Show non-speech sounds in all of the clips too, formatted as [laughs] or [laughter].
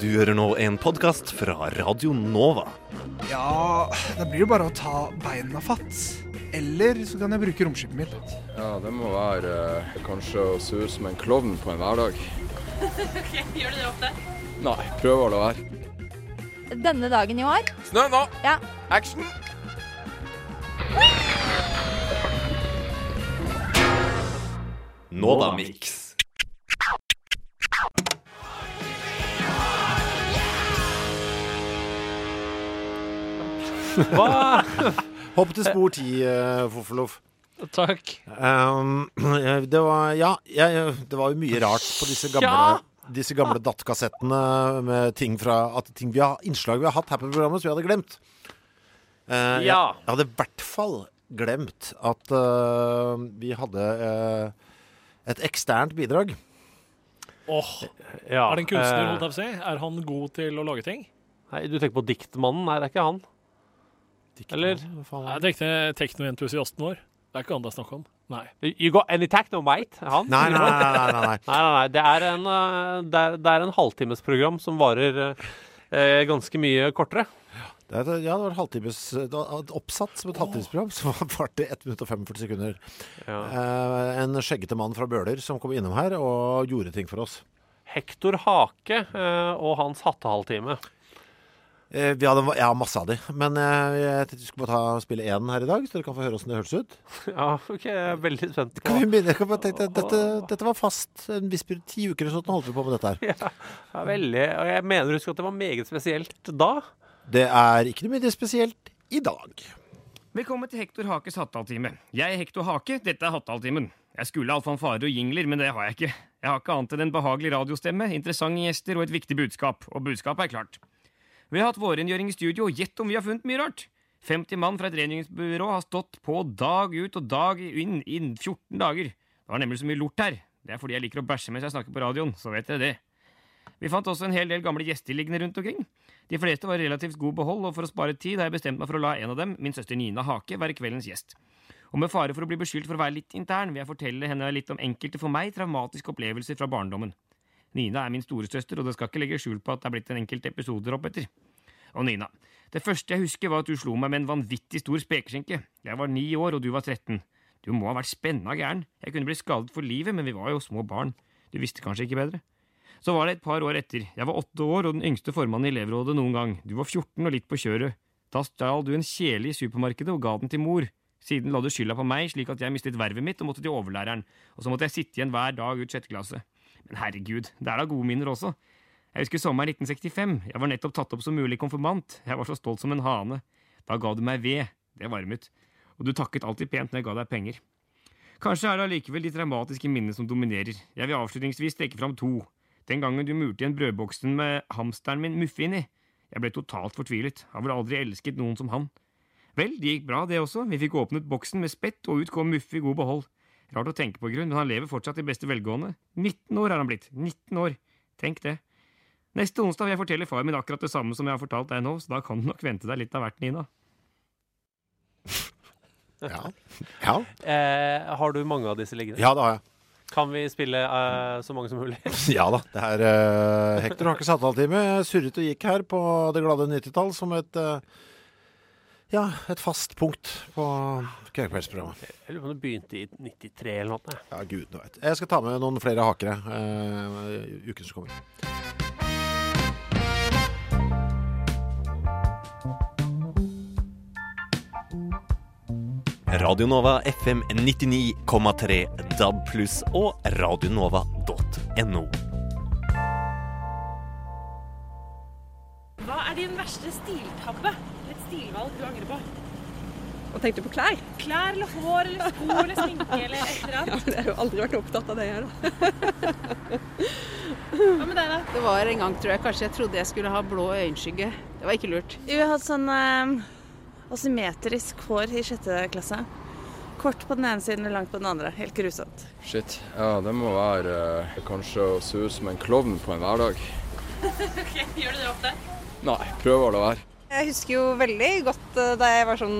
Du hører nå en podkast fra Radio Nova. Ja, da blir det bare å ta beina fatt. Eller så kan jeg bruke romskipet mitt. Ja, det må være eh, kanskje å se ut som en klovn på en hverdag. [laughs] Ok, Gjør du det ofte? Nei, prøver å la være. Denne dagen i år Snø nå! Ja. Action! Nova Mix. Hva? Hopp til spor ti, uh, Foffeloff. Takk. Um, det var Ja, jeg, det var jo mye rart på disse gamle Ja. Disse gamle DAT-kassettene med ting fra at ting vi har, innslag vi har hatt her på programmet som vi hadde glemt. Uh, jeg, Ja. jeg hadde i hvert fall glemt at uh, vi hadde eh, et eksternt bidrag. Åh, Ja, Er det en kunstner, eh, holdt jeg på å si? Er han god til å lage ting? Nei, du tenker på Diktmannen? Nei, det er ikke han. Eller? Hva faen Jeg er det? tenkte teknoentusiasten vår. Det er ikke han det er snakk om. Nei. You got any techno, mate? Han? Nei, nei, nei. nei, nei, nei. Nei, nei, nei. Det er en, eh, det er, det er en halvtimesprogram som varer eh, ganske mye kortere. Det, er, ja, det var halvtimes det var oppsatt som et halvtimesprogram som varte 1 minutt og 45 sekunder. Ja. Eh, en skjeggete mann fra Bøler som kom innom her og gjorde ting for oss. Hector Hake eh, og hans hattehalvtime. Eh, vi hadde, jeg har masse av de, men eh, jeg tenkte vi skulle bare ta spille én her i dag, så dere kan få høre åssen det høres ut. [laughs] Ja, ok, jeg er veldig spent Kan vi begynne? Jeg kan bare tenke, dette, dette var fast en viss periode, ti uker eller sånn holdt vi på med dette her. [laughs] ja, veldig, Og jeg mener husk at det var meget spesielt da. Det er ikke noe mye spesielt i dag. Velkommen til Hektor Hakes hattaltime. Jeg er Hektor Hake, dette er hattaltimen. Jeg skulle ha fanfarer og jingler, men det har jeg ikke. Jeg har ikke annet enn en behagelig radiostemme, interessante gjester og et viktig budskap. Og budskapet er klart. Vi har hatt vårrengjøring i studio, og gjett om vi har funnet mye rart. 50 mann fra et rengjøringsbyrå har stått på dag ut og dag inn i 14 dager. Det var nemlig så mye lort her. Det er fordi jeg liker å bæsje mens jeg snakker på radioen, så vet dere det. Vi fant også en hel del gamle gjester liggende rundt omkring. De fleste var i relativt god behold, og for å spare tid har jeg bestemt meg for å la en av dem, min søster Nina Hake, være kveldens gjest. Og med fare for å bli beskyldt for å være litt intern, vil jeg fortelle henne litt om enkelte for meg traumatiske opplevelser fra barndommen. Nina er min storesøster, og det skal ikke legge skjul på at det er blitt en enkelt episoder opp etter. Og Nina, det første jeg husker var at du slo meg med en vanvittig stor spekeskinke. Jeg var ni år, og du var 13. Du må ha vært spenna gæren. Jeg kunne blitt skadet for livet, men vi var jo små barn. Du visste kanskje ikke bedre. Så var det et par år etter. Jeg var åtte år og den yngste formannen i elevrådet noen gang. Du var 14 og litt på kjøret. Da stjal du en kjele i supermarkedet og ga den til mor. Siden la du skylda på meg, slik at jeg mistet vervet mitt og måtte til overlæreren. Og så måtte jeg sitte igjen hver dag ut sjette klasse. Men herregud, det er da gode minner også. Jeg husker sommeren 1965. Jeg var nettopp tatt opp som mulig konfirmant. Jeg var så stolt som en hane. Da ga du meg ved. Det varmet. Og du takket alltid pent når jeg ga deg penger. Kanskje er det allikevel de traumatiske minnene som dominerer. Jeg vil avslutningsvis trekke fram to. Den gangen du murte igjen brødboksen med hamsteren min Muffe inni. Jeg ble totalt fortvilet. Har vel aldri elsket noen som han. Vel, det gikk bra, det også. Vi fikk åpnet boksen med spett, og ut kom Muffe i god behold. Rart å tenke på, grunn, men han lever fortsatt i beste velgående. 19 år er han blitt. 19 år. Tenk det. Neste onsdag vil jeg fortelle far min akkurat det samme som jeg har fortalt deg nå, så da kan du nok vente deg litt av hvert, Nina. [laughs] Ja. [laughs] ja. Eh, har du mange av disse liggende? Ja, det har jeg. Kan vi spille uh, så mange som mulig? [laughs] Ja da. Det er uh, Hector av time. Surret og gikk her på det glade 90-tall som et eh, ja, et fast punkt på Kveldskveldsprogrammet. Jeg lurer på om det begynte i 93 eller noe. Ja, gudene vet. Jeg skal ta med noen flere hakere uh, uken som kommer. Radio Nova FM 99,3 DAB pluss og radionova.no. Hva er din verste stiltabbe? Stilvalg du angrer på? Og tenkte på klær. Klær eller hår eller sko eller sminke eller et eller [laughs] Ja, men jeg har jo aldri vært opptatt av det, jeg, da. Hva med deg, da? Det var en gang, tror jeg, kanskje jeg trodde jeg skulle ha blå øyenskygge. Det var ikke lurt. Vi har hatt sånn eh, asymmetrisk hår i sjette klasse. Kort på den ene siden og langt på den andre. Helt grusomt. Shit. Ja, det må være eh, kanskje å se ut som en klovn på en hverdag. [laughs] Ok, Gjør du det ofte? Nei, prøver å la være. Jeg husker jo veldig godt eh, da jeg var sånn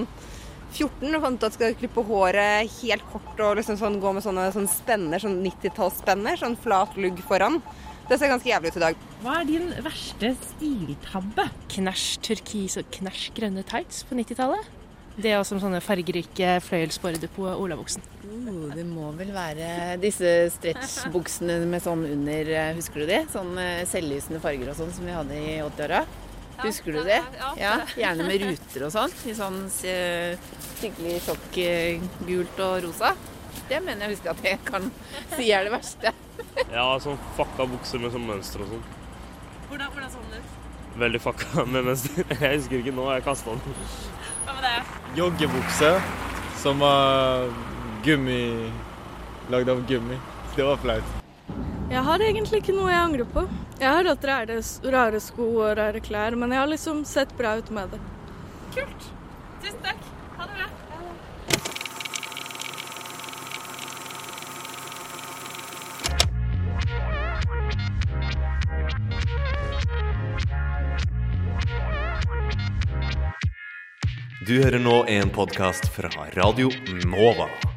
14 og fant ut at jeg skulle klippe håret helt kort og liksom sånn, gå med sånne, sånne spenner, sånn 90-tallsspenner, sånn flat lugg foran. Det ser ganske jævlig ut i dag. Hva er din verste stiltabbe? Knæsj turkis og knæsj grønne tights på 90-tallet. Det er også sånne fargerike fløyelsborder på olabuksen. Oh, det må vel være disse stretchbuksene med sånn under, eh, husker du de? Sånn eh, selvlysende farger og sånn som vi hadde i 80-åra. Husker du det? Ja, Gjerne med ruter og sånn. I sånn eh, skikkelig sjokk eh, gult og rosa. Det mener jeg husker at jeg kan si er det verste. [laughs] Ja, sånn fucka bukser med sånn mønster og sånn. Hvordan, hvordan så den ut? Veldig fucka [laughs] med mønster. [laughs] Jeg husker ikke nå, jeg kasta den. Hva med det? Joggebukse som var gummi Lagd av gummi. Det var flaut. Jeg har egentlig ikke noe jeg angrer på. Jeg har hatt rare, rare sko og rare klær, men jeg har liksom sett bra ut med det. Kult. Tusen takk. Ha det bra. Du hører nå en podkast fra Radio Nova.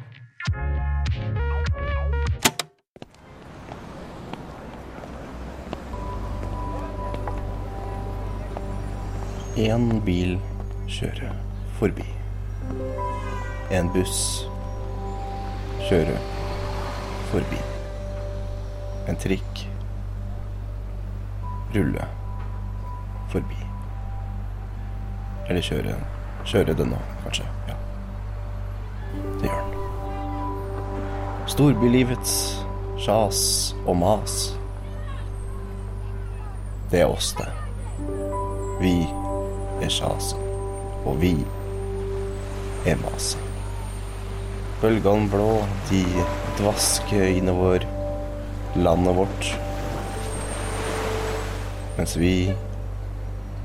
En bil kjører forbi. En buss kjører forbi. En trikk rulle forbi. Eller kjører, Kjøre den nå, kanskje. Ja. Det gjør den. Storbylivets sjas og mas. Det er oss, det. Vi er sjaset, og vi er maset. Bølgene blå, de dvasker innover landet vårt. Mens vi,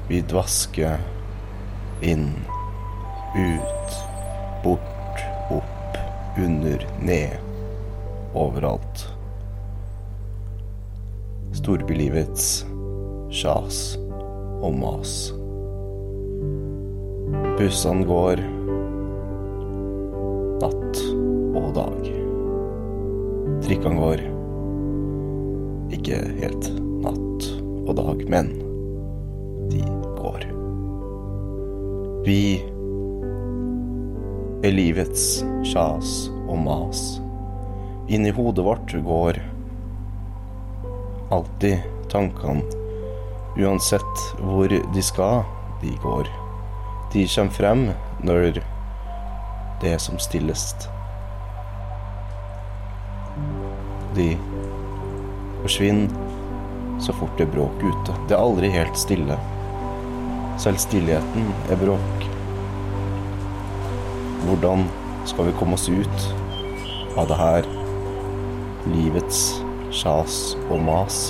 vi dvasker inn, ut, bort, opp, under, ned, overalt. Storbylivets sjas og mas. Bussene går natt og dag. Trikkene går ikke helt natt og dag, men de går. Vi er livets sjas og mas. Inni hodet vårt går alltid tankene, uansett hvor de skal, de går. De kommer frem når det er som stillest. De forsvinner så fort det er bråk ute. Det er aldri helt stille. Selv stillheten er bråk. Hvordan skal vi komme oss ut av det her livets sjas og mas?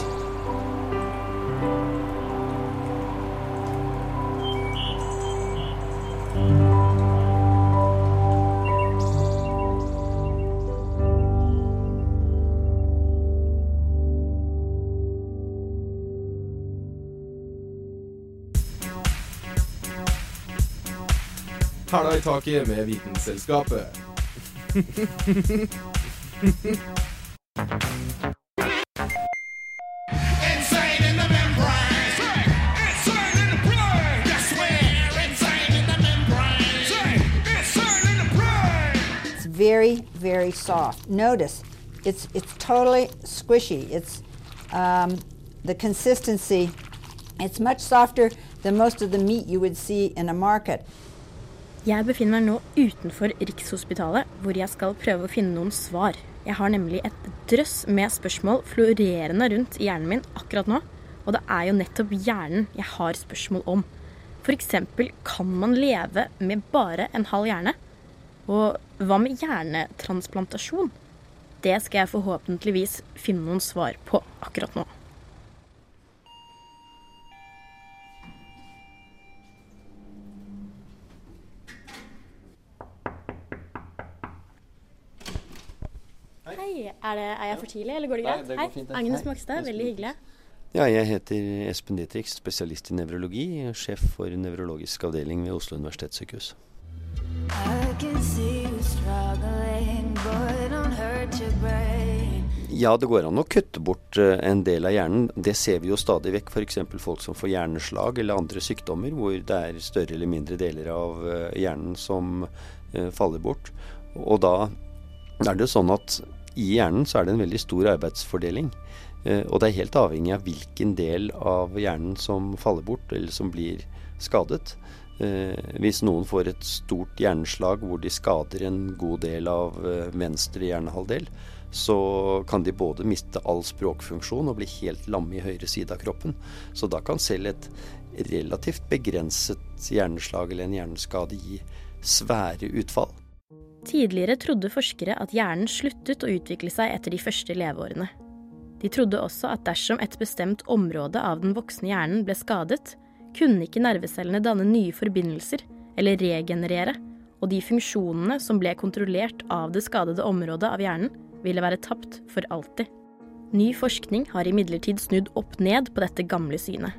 Taket med Vitenselskapet. It's very, very soft. Notice, it's it's totally squishy. It's um, the consistency. It's much softer than most of the meat you would see in a market. Jeg befinner meg nå utenfor Rikshospitalet, hvor jeg skal prøve å finne noen svar. Jeg har nemlig et drøss med spørsmål florerende rundt i hjernen min akkurat nå. Og det er jo nettopp hjernen jeg har spørsmål om. F.eks. kan man leve med bare en halv hjerne? Og hva med hjernetransplantasjon? Det skal jeg forhåpentligvis finne noen svar på akkurat nå. Hei, er, det, er jeg for tidlig, eller går det Nei, greit? det går fint, Hei, Agnes Makstad, veldig hyggelig. Ja, jeg heter Espen Dietrich, spesialist i nevrologi, sjef for nevrologisk avdeling ved Oslo universitetssykehus. Ja, det går an å kutte bort eh, en del av hjernen. Det ser vi jo stadig vekk. F.eks. folk som får hjerneslag eller andre sykdommer hvor det er større eller mindre deler av eh, hjernen som eh, faller bort. Og da er det sånn at i hjernen så er det en veldig stor arbeidsfordeling. Og det er helt avhengig av hvilken del av hjernen som faller bort, eller som blir skadet. Hvis noen får et stort hjerneslag hvor de skader en god del av venstre hjernehalvdel, så kan de både miste all språkfunksjon og bli helt lamme i høyre side av kroppen. Så da kan selv et relativt begrenset hjerneslag eller en hjerneskade gi svære utfall. Tidligere trodde forskere at hjernen sluttet å utvikle seg etter de første leveårene. De trodde også at dersom et bestemt område av den voksne hjernen ble skadet, kunne ikke nervecellene danne nye forbindelser eller regenerere, og de funksjonene som ble kontrollert av det skadede området av hjernen, ville være tapt for alltid. Ny forskning har imidlertid snudd opp ned på dette gamle synet.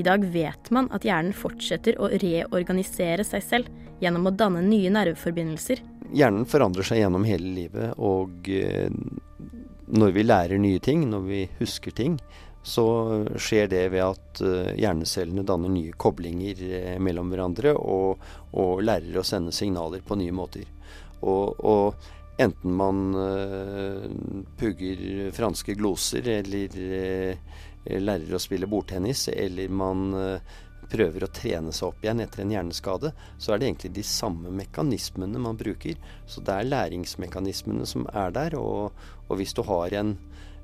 I dag vet man at hjernen fortsetter å reorganisere seg selv gjennom å danne nye nerveforbindelser. Hjernen forandrer seg gjennom hele livet, og eh, når vi lærer nye ting, når vi husker ting, så skjer det ved at eh, hjernecellene danner nye koblinger eh, mellom hverandre og, og lærer å sende signaler på nye måter. Og, og Enten man pugger franske gloser eller lærer å spille bordtennis, eller man prøver å trene seg opp igjen etter en hjerneskade, så er det egentlig de samme mekanismene man bruker. Så det er læringsmekanismene som er der. Og, og hvis du har en,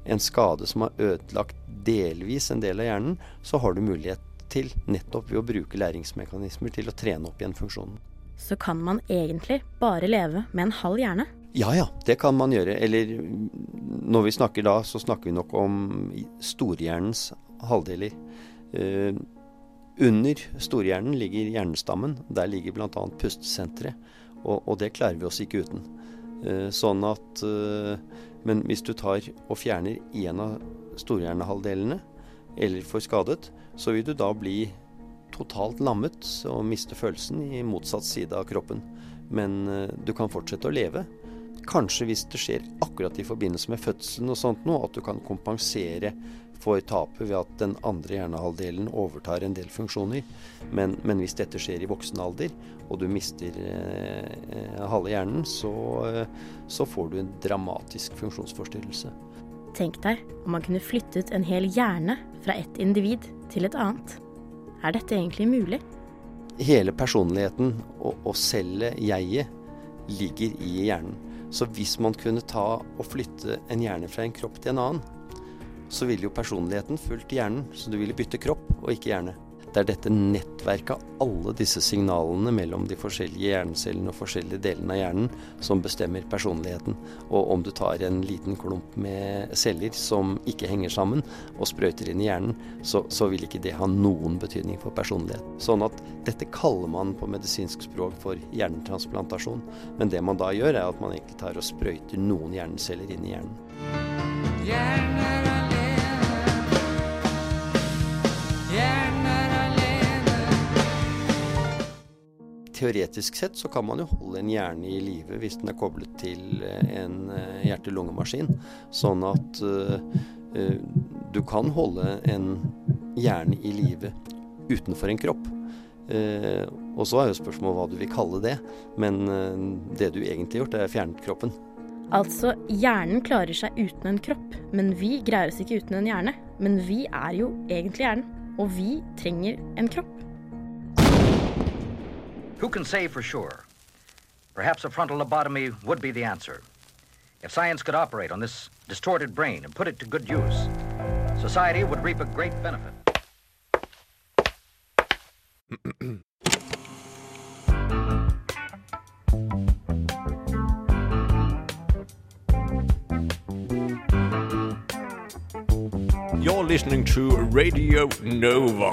en, skade som har ødelagt delvis en del av hjernen, så har du mulighet til, nettopp ved å bruke læringsmekanismer, til å trene opp igjen funksjonen. Så kan man egentlig bare leve med en halv hjerne? Ja ja, det kan man gjøre. Eller når vi snakker da, så snakker vi nok om storhjernens halvdeler. Under storhjernen ligger hjernestammen. Der ligger bl.a. pustesenteret. Og, og, det klarer vi oss ikke uten. Uh, sånn at uh, Men hvis du tar og fjerner én av storhjernehalvdelene, eller får skadet, så vil du da bli totalt lammet og miste følelsen i motsatt side av kroppen. Men du kan fortsette å leve. Kanskje hvis det skjer akkurat i forbindelse med fødselen og sånt noe, at du kan kompensere for tapet ved at den andre hjernehalvdelen overtar en del funksjoner. Men, men hvis dette skjer i voksen alder, og du mister eh, halve hjernen, så, eh, så får du en dramatisk funksjonsforstyrrelse. Tenk deg om man kunne flyttet en hel hjerne fra ett individ til et annet. Er dette egentlig mulig? Hele personligheten og, og cellet, jeget, ligger i hjernen. Så hvis man kunne ta og flytte en hjerne fra en kropp til en annen, så ville jo personligheten fulgt hjernen, så du ville bytte kropp og ikke hjerne. Det er dette nettverket av alle disse signalene mellom de forskjellige hjernecellene og forskjellige delene av hjernen som bestemmer personligheten. Og om du tar en liten klump med celler som ikke henger sammen, og sprøyter inn i hjernen, så, så vil ikke det ha noen betydning for personlighet. Sånn at dette kaller man på medisinsk språk for hjernetransplantasjon. Men det man da gjør, er at man egentlig tar og sprøyter noen hjerneceller inn i hjernen. Hjernen teoretisk sett så kan man jo holde en hjerne i live hvis den er koblet til eh, en eh, hjerte-lungemaskin. Sånn at uh, du kan holde en hjerne i live utenfor en kropp. Uh, og så er jo spørsmålet hva du vil kalle det. Men uh, det du egentlig har gjort, er fjernet kroppen. Altså, hjernen klarer seg uten en kropp, men vi greier oss ikke uten en hjerne. Men vi er jo egentlig hjernen, og vi trenger en kropp. Who can say for sure? Perhaps a frontal lobotomy would be the answer. If science could operate on this distorted brain and put it to good use, society would reap a great benefit. [clears throat] You're listening to Radio Nova.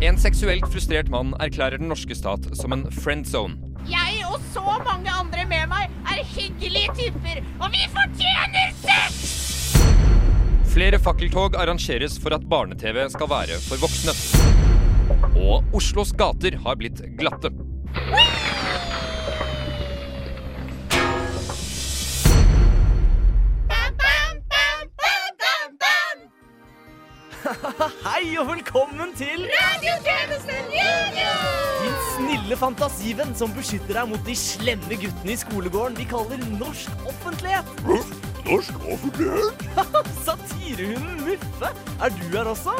En seksuelt frustrert mann erklærer den norske stat som en friend zone. Jeg og så mange andre med meg er hyggelige typer, og vi fortjener sex! Flere fakkeltog arrangeres for at barne-TV skal være for voksne. Og Oslos gater har blitt glatte. Hei og velkommen til Radiotjenesten Junior! din snille fantasivenn som beskytter deg mot de slemme guttene i skolegården vi kaller norsk offentlighet. Norsk offentlighet? [laughs] Satirehunden Muffe, er du her også?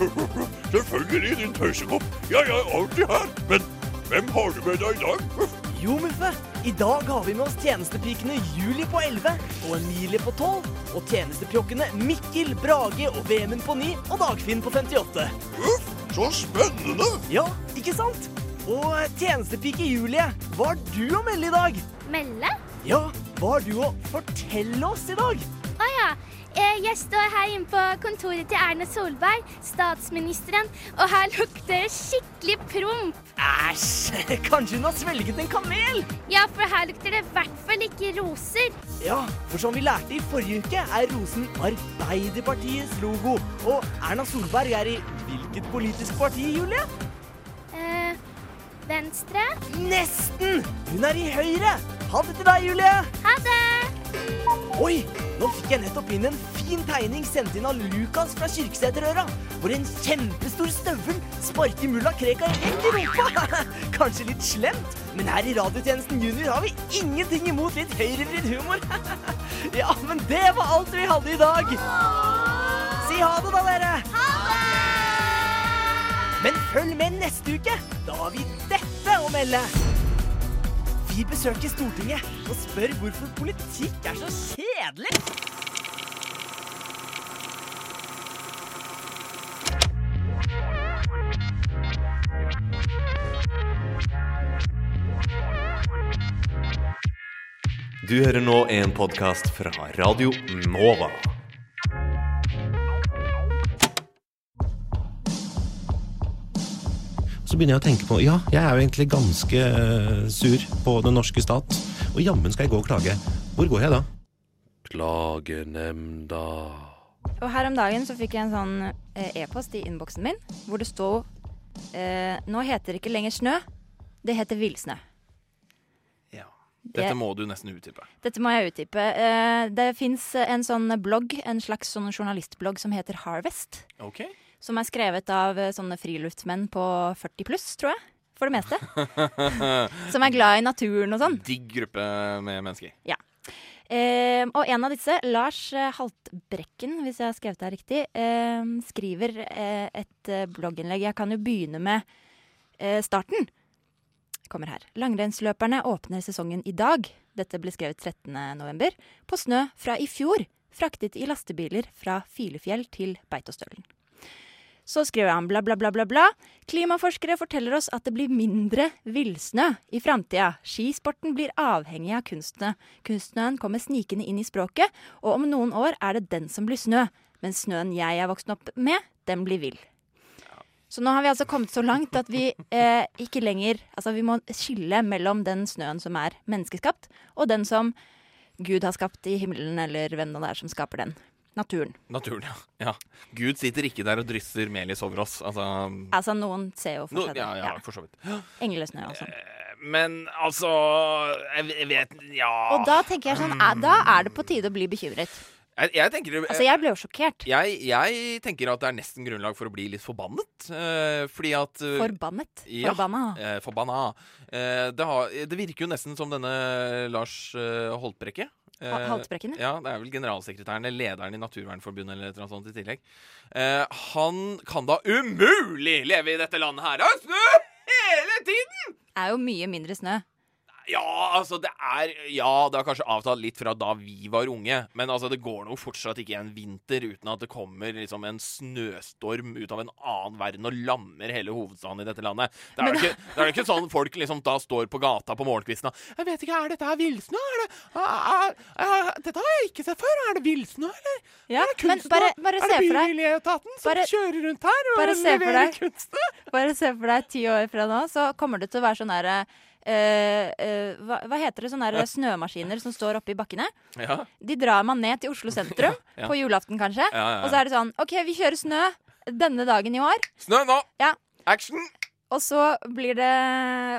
[laughs] Selvfølgelig, din tøysekopp. Jeg er alltid her. Men hvem har du med deg i dag? Jo, Muffe. I dag har vi med oss tjenestepikene Julie på 11 og Emilie på 12. Og tjenestepjokkene Mikkel, Brage og Vemund på 9 og Dagfinn på 58. Uff, så spennende! Ja, ikke sant? Og tjenestepike Julie, hva har du å melde i dag? Melde? Ja, hva har du å fortelle oss i dag? Å ja. Eh, Jeg står her inne på kontoret til Erna Solberg, statsministeren, og her lukter det skikkelig promp. Æsj, kanskje hun har svelget en kamel? Ja, for her lukter det i hvert fall ikke roser. Ja, for som vi lærte i forrige uke, er rosen Arbeiderpartiets logo. Og Erna Solberg er i hvilket politisk parti, Julie? Eh, venstre? Nesten! Hun er i Høyre. Ha det til deg, Julie. Ha det! Oi, nå fikk jeg nettopp inn en fin tegning sendt inn av Lukas fra Kirkeseterøra, hvor en kjempestor støvel sparker mulla Krekar rett i rumpa. [laughs] Kanskje litt slemt, men her i Radiotjenesten Junior har vi ingenting imot litt høyrevridd humor. [laughs] Ja, men det var alt vi hadde i dag. Si ha det, da, dere. Ha det! Men følg med neste uke. Da har vi dette å melde. Vi besøker Stortinget og spør hvorfor politikk er så kjedelig. Du hører nå en podkast fra Radio Nova. Så begynner jeg å tenke på ja, jeg er jo egentlig ganske eh, sur på den norske stat. Og jammen skal jeg gå og klage. Hvor går jeg da? Klagenemnda. Og her om dagen så fikk jeg en sånn eh, e-post i innboksen min hvor det sto eh, Nå heter det ikke lenger snø, det heter villsnø. Dette må du nesten utdype. Dette må jeg utdype. Eh, det fins en sånn blogg, en slags sånn journalistblogg som heter Harvest. Ok. Som er skrevet av eh, sånne friluftsmenn på 40 pluss, tror jeg. For det meste. [laughs] Som er glad i naturen og sånn. Digg gruppe med mennesker. Ja. Eh, og en av disse, Lars eh, Haltbrekken, hvis jeg har skrevet det riktig, eh, skriver eh, et eh, blogginnlegg. Jeg kan jo begynne med eh, starten. Kommer her. Langrennsløperne åpner sesongen i dag. Dette ble skrevet 13.11. På snø fra i fjor. Fraktet i lastebiler fra Filefjell til Beitostølen. Så skriver han bla, bla, bla, bla, bla. Klimaforskere forteller oss at det blir mindre villsnø i framtida. Skisporten blir avhengig av kunstene. Kunstsnøen kommer snikende inn i språket, og om noen år er det den som blir snø. Men snøen jeg er vokst opp med, den blir vill. Så nå har vi altså kommet så langt at vi eh, ikke lenger Altså vi må skille mellom den snøen som er menneskeskapt, og den som Gud har skapt i himmelen, eller hvem det er som skaper den. Naturen. Naturen, ja. ja. Gud sitter ikke der og drysser melis over oss. Altså, Altså noen ser jo for seg det. ja, ja, for så vidt. Englesnø og sånn. Men altså Jeg vet Ja. Og da tenker jeg sånn eh, Da er det på tide å bli bekymret. Jeg, jeg tenker Altså, jeg ble jo sjokkert. Jeg, jeg tenker at det er nesten grunnlag for å bli litt forbannet. Uh, fordi at uh, Forbannet? Ja, Forbanna? Uh, forbanna. Eh, det, har, det virker jo nesten som denne Lars eh, Holtbrekke. Eh, Ha- Haltbrekken, ja. Det er vel generalsekretæren eller lederen i Naturvernforbundet eller et eller annet sånt i tillegg. Eh, han kan da umulig leve i dette landet her! Det er snø hele tiden! Det Er jo mye mindre snø. Ja, altså det er Ja, det har kanskje avtatt litt fra da vi var unge. Men altså, det går nok fortsatt ikke en vinter uten at det kommer liksom en snøstorm ut av en annen verden og lammer hele hovedstaden i dette landet. Det er jo ikke, det er ikke sånn folk liksom da står på gata på morgenkvisten og Jeg vet ikke, er dette her villsnø? Er det er, er, Dette har jeg ikke sett før. Er det villsnø, eller? Ja, er det bare- bare er se det Bymiljøetaten som bare- kjører rundt her og leverer kunst? [laughs] Bare se for deg ti år fra nå, så kommer det til å være sånn derre eh, hva, hva heter det? Sånne der snømaskiner som står oppe i bakkene. Ja. De drar man ned til Oslo [laughs] sentrum, Ja. på julaften kanskje. Ja. Og så er det sånn OK, vi kjører snø denne dagen i år. Snø nå! Ja. Action! Og så blir det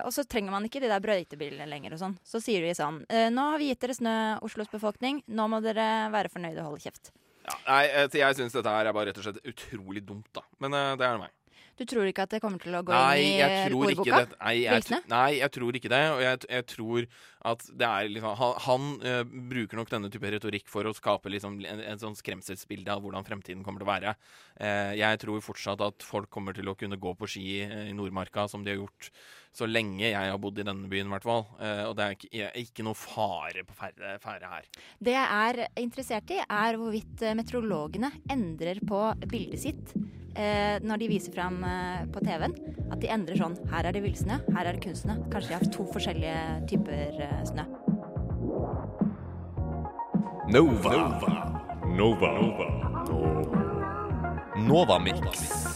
Og så trenger man ikke de der brøytebilene lenger og sånn. Så sier de sånn uh, Nå har vi gitt dere snø, Oslos befolkning. Nå må dere være fornøyde og holde kjeft. Ja, nei, jeg syns dette her er bare rett og slett utrolig dumt, da. Men det er meg. Du tror ikke at det kommer til å gå Nei, inn i jeg tror ikke ordboka? det. Nei jeg, nei, jeg tror ikke det. Og jeg, jeg tror at det er liksom Han, han eh, bruker nok denne type retorikk for å skape liksom en, en sånn skremselsbilde av hvordan fremtiden kommer til å være. Eh, jeg tror fortsatt at folk kommer til å kunne gå på ski eh, i Nordmarka som de har gjort så lenge jeg har bodd i denne byen, i hvert fall. Eh, og det er ikke, er ikke noe fare på ferde, ferde her. Det jeg er interessert i, er hvorvidt eh, meteorologene endrer på bildet sitt eh, når de viser fram eh, på TV-en. At de endrer sånn Her er det villsnø, her er det kunstsnø. Kanskje de har to forskjellige typer eh, snø. Nova. Nova. Nova Mix.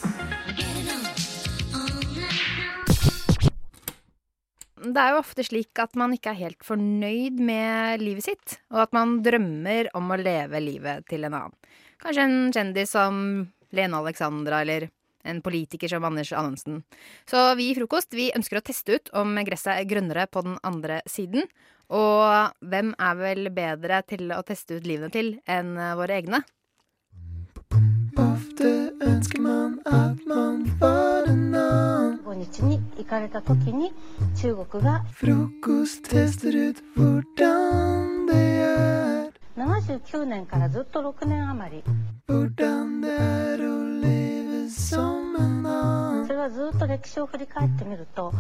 Det er jo ofte slik at man ikke er helt fornøyd med livet sitt, og at man drømmer om å leve livet til en annen. Kanskje en kjendis som Lene Alexandra eller en politiker som Anders annonsen. Så vi i Frokost vi ønsker å teste ut om gresset er grønnere på den andre siden. Og hvem er vel bedre til å teste ut livene til enn eh, våre egne? Ofte ønsker man at man var en annen. Frokost tester ut hvordan det 79年からずっと6年余り Hvordan det er å leve som en annen. それはずっと歴史を振り返ってみると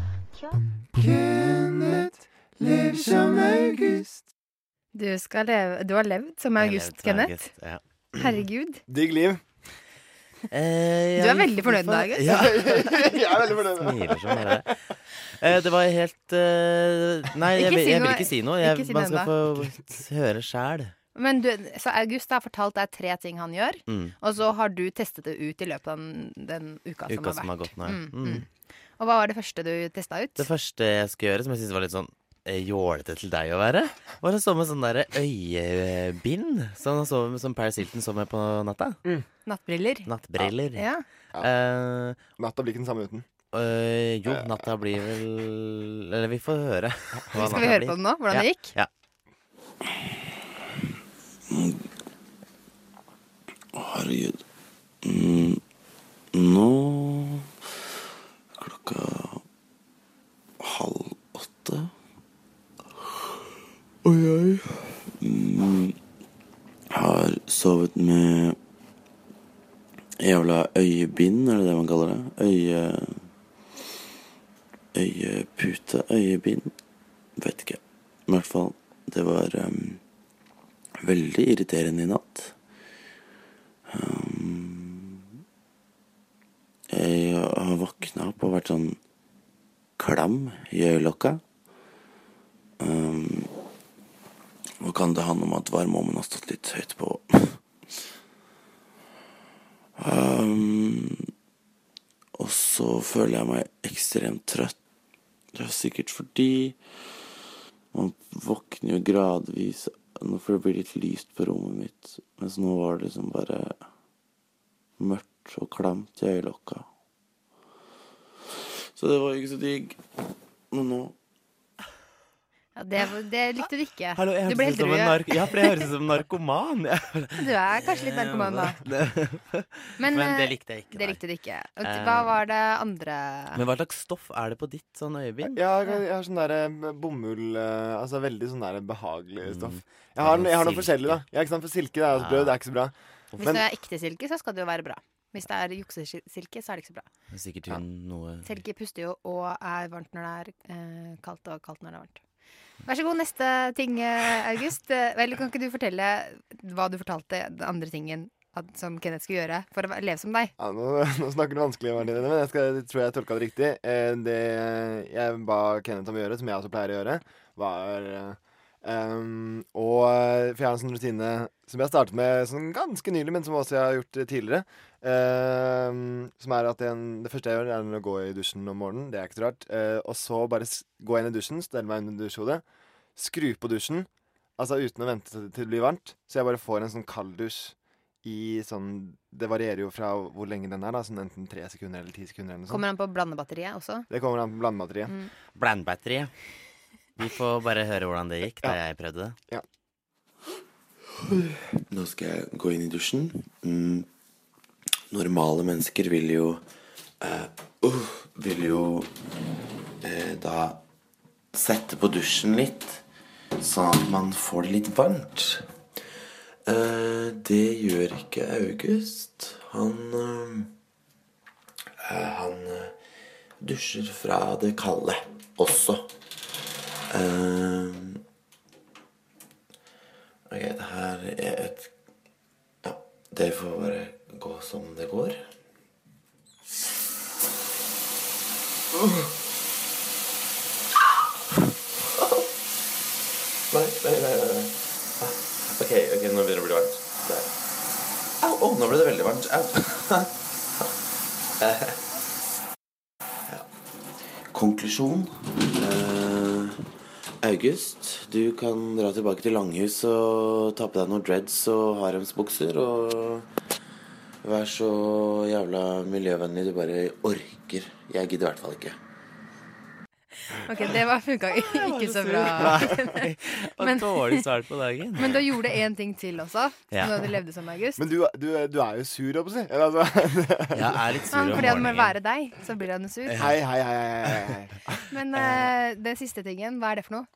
Kenneth lever som August. Du, skal leve, du har levd som Jeg har August, levd som Kenneth. August, ja. Herregud. Digg liv. Eh, Du er veldig fornøyd med deg, August. Ja. [laughs] Jeg er veldig fornøyd med det. Smiler som bare eh, Det var helt eh, Nei, jeg, Ikke vil- si jeg vil noe- ikke si noe. ikke Jeg, si man noe skal få høre sjæl. Men du, så August har fortalt deg tre ting han gjør, Mm. og så har du testet det ut i løpet av den, den uka, Uka som som har har vært. gått nå, ja. Mm, Mm. mm. Og hva var det første du testa ut? Det første jeg skulle gjøre, som jeg syntes var litt sånn eh, jålete til deg å være, var å sove med sånn derre øyebind. Sånn han sov med som Paris Hilton sov med på natta. Nattbriller. Nattbriller. Ja. Eh, Natta blir ikke den samme uten. Uh, jo, natta blir vel Eller vi får høre. hva Skal vi høre blir. på den nå, hvordan ja. det gikk? Ja. Herregud. Mm, nå klokka halv åtte. Og jeg mm, har sovet med jævla øyebind, er det det man kaller det? Øye... Øyepute, øyebind. Vet ikke. I hvert fall, det var em, veldig irriterende i natt. Um, jeg har våkna opp og vært sånn klam i øyelokka. Um, og kan det handle om at varmeovnen har stått litt høyt på? [laughs] um, og så føler jeg meg ekstremt trøtt. Det er sikkert fordi man våkner jo gradvis for det bli litt lyst på rommet mitt. Mens nå var det liksom bare mørkt og klamt i øyelokka. Så det var ikke så digg. Men nå Ja, det, det likte du ikke. Hallo, jeg du ble helt som en rød. ja, for jeg høres ut som en narkoman. Du er kanskje litt narkoman, da. [laughs] Men, Men det likte jeg ikke. Det likte du ikke. Og Eh, Hva var det andre Men hva slags stoff er det på ditt sånn øyebind? Ja, jeg, jeg har sånn der eh, bomull eh, Altså veldig sånn der behagelig stoff. Mm. Jeg har, jeg har noe forskjellig, da. Ja, ikke sant? For silke det er jo brød, det er ikke så bra. Hvis det er ekte silke, så skal det jo være bra. Hvis det er juksesilke, så er det ikke så bra. Er Sikkert hun noe Silke puster jo og er varmt når det er eh, kaldt, og kaldt når det er varmt. Vær så god, neste ting, August. Vel, kan ikke du fortelle hva du fortalte den andre tingen at, som Kenneth skulle gjøre for å leve som deg? Ja, nå, nå snakker du vanskelig, Martine, men jeg, skal, jeg tror jeg tolka det riktig. Eh, det jeg ba Kenneth om å gjøre, som jeg også pleier å gjøre, var um, å fjerne en sånn rutine som jeg startet med sånn ganske nylig, men som også jeg har gjort tidligere. Eh, som er at en, Det første jeg gjør, er å gå i dusjen om morgenen. Det er ikke så rart. Eh, og så bare gå inn i dusjen, stelle meg under dusjhodet, skru på dusjen, altså uten å vente til det blir varmt. Så jeg bare får en sånn kalddusj i sånn Det varierer jo fra hvor lenge den er, da. Sånn enten tre sekunder eller ti sekunder. eller. Kommer han på blandebatteriet også? Det kommer an på blandebatteriet. Mm. Blandbatteriet. Vi får bare høre hvordan det gikk da jeg prøvde det. Ja. Nå skal jeg gå inn i dusjen. Mm. Normale mennesker vil jo eh, uh, Vil jo eh, da sette på dusjen litt, sånn at man får det litt varmt. Eh, det gjør ikke August. Han Han dusjer fra det kalde også. Eh, Ok, det her er et Ja, det får bare gå som det går. Nei, nei, nei. nei. Ah, Ok, ok, nå begynner det å bli varmt. Der. Au, oh, nå ble det veldig varmt. Au. [laughs] Konklusjon. Eh, August, du kan dra tilbake til Langhus og ta på deg noen dreads og haremsbukser og vær så jævla miljøvennlig du bare orker. Jeg gidder i hvert fall ikke. Ok, det var funka ikke så bra. Nei, [laughs] og dårlig start på dagen. men da gjorde én ting til også, Ja. du levde som August. Men du, du, du er jo sur, holdt jeg på å si. Altså. [laughs] Jeg er litt Men fordi han må være deg, så blir han sur. Hei, hei, hei. hei. [laughs] Men uh, den siste tingen, hva er det for noe?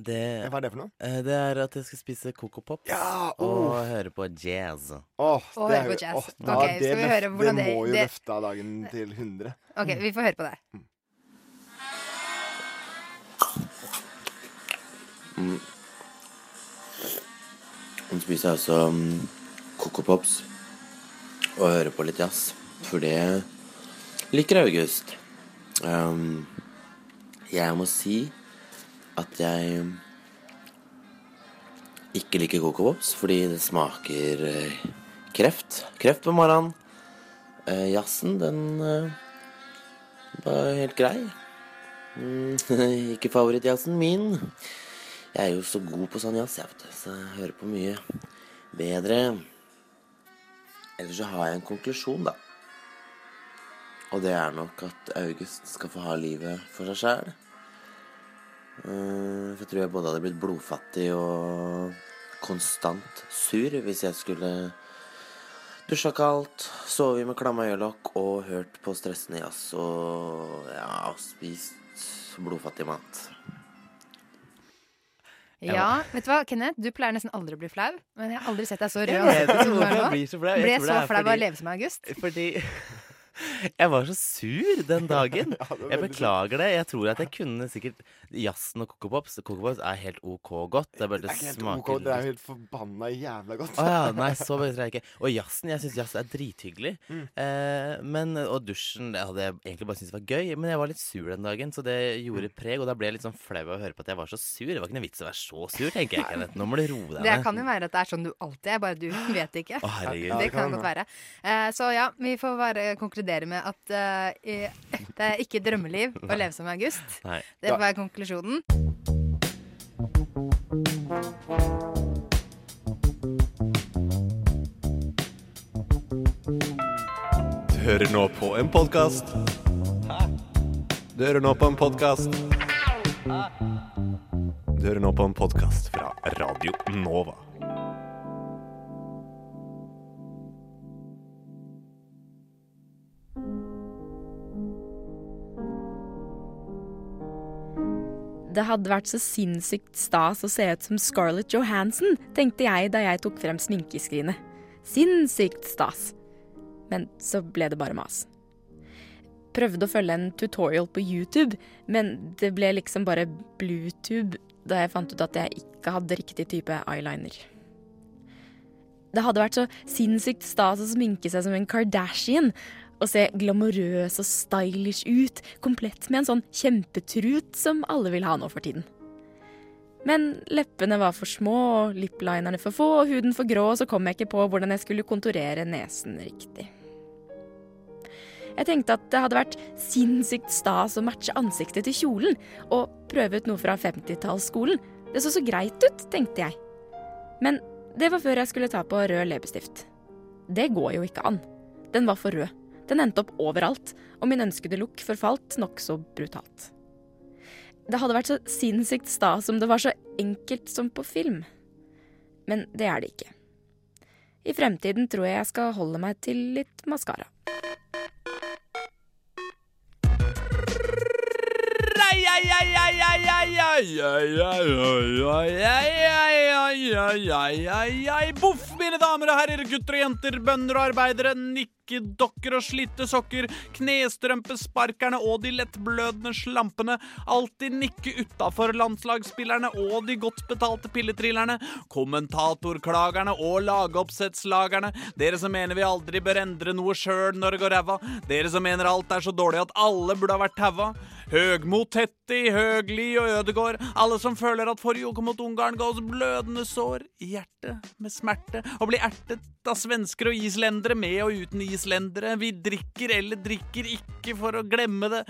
Det, Hva er det for noe? eh, det er at jeg skal spise Coco Pops Ja, og oh. høre på jazz. Åh, Og det høre er på jo- jazz. åh, Ok, ja, skal det, vi høre hvordan det det- må jo det- løfte av dagen til 100. Ok, vi får høre på det. Mm. Nå spiser jeg også um, Coco Pops og hører på litt jazz, for det liker August. Um, jeg må si at jeg ikke liker Coco Pops fordi det smaker eh, kreft. Kreft på morgenen. Uh, jazzen, den uh, var helt grei. Mm, [laughs] ikke favorittjazzen min. Jeg er jo så god på sånn jazz, jeg, så jeg hører på mye bedre. Ellers så har jeg en konklusjon, da. Og det er nok at August skal få ha livet for seg sjæl. For jeg tror jeg både hadde blitt blodfattig og konstant sur hvis jeg skulle dusja kaldt, sovet med klamma øyelokk og hørt på stressende jazz og ja, spist blodfattig mat. Ja, vet du hva, Kenneth? Du pleier nesten aldri å bli flau, men jeg har aldri sett deg så rød. [laughs] Jeg jeg blir så flau. Ble så flau av å leve som August. Fordi jeg var så sur den dagen. [laughs] Jeg beklager det. Jeg tror at jeg kunne sikkert jazzen og Coco Pops. Coco Pops er helt OK godt. Det er bare Det det er ikke helt smaker ok, det er helt forbanna jævla godt. Å ja, nei, så bedre er jeg ikke. Og jazzen, jeg syns jazz er drithyggelig. Mm. Eh, men, og dusjen det hadde jeg egentlig bare syntes var gøy, men jeg var litt sur den dagen, så det Mm. gjorde preg. Og da ble jeg litt sånn flau av å høre på at jeg var så sur. Det var ikke noe vits å være så sur, tenker jeg. Kenneth. Nå må du roe deg Det kan jo være at det er sånn du alltid er, bare du vet ikke. Å, herregud. Det kan kan godt være. Eh, så ja, vi får bare konkludere med at uh, det er ikke drømmeliv å leve som August. Nei. Det får være konklusjonen. Du hører nå på en podkast. Du hører nå på en podkast. Du hører nå på en podkast fra Radio Nova. Det hadde vært så sinnssykt stas å se ut som Scarlett Johansson, tenkte jeg da jeg tok frem sminkeskrinet. Sinnssykt stas. Men så ble det bare mas. Prøvde å følge en tutorial på YouTube, men det ble liksom bare Bluetooth da jeg fant ut at jeg ikke hadde riktig type eyeliner. Det hadde vært så sinnssykt stas å sminke seg som en Kardashian. Og se glamorøs og stylish ut, komplett med en sånn kjempetrut som alle vil ha nå for tiden. Men leppene var for små, og liplinerne for få, og huden for grå, og så kom jeg ikke på hvordan jeg skulle konturere nesen riktig. Jeg tenkte at det hadde vært sinnssykt stas å matche ansiktet til kjolen, og prøve ut noe fra 50-tallsskolen. Det så så greit ut, tenkte jeg. Men det var før jeg skulle ta på rød leppestift. Det går jo ikke an. Den var for rød. Den endte opp overalt, og min ønskede look forfalt nokså brutalt. Det hadde vært så sinnssykt stas om det var så enkelt som på film. Men det er det ikke. I fremtiden tror jeg jeg skal holde meg til litt maskara. Boff, mine damer og herrer, gutter og jenter, bønder og arbeidere, nikkedokker og slitte sokker, knestrømpesparkerne og de lettblødende slampene, alltid nikke utafor landslagsspillerne og de godt betalte pilletrillerne, kommentatorklagerne og lagoppsettslagerne, dere som mener vi aldri bør endre noe sjøl når det går ræva, dere som mener alt er så dårlig at alle burde ha vært taua, Høgmot, Tetti, Høgli og Ødegård, alle som føler at forrige uke mot Ungarn ga oss blødende sår i hjertet med smerte, og blir ertet av svensker og islendere med og uten islendere. Vi drikker eller drikker ikke for å glemme det.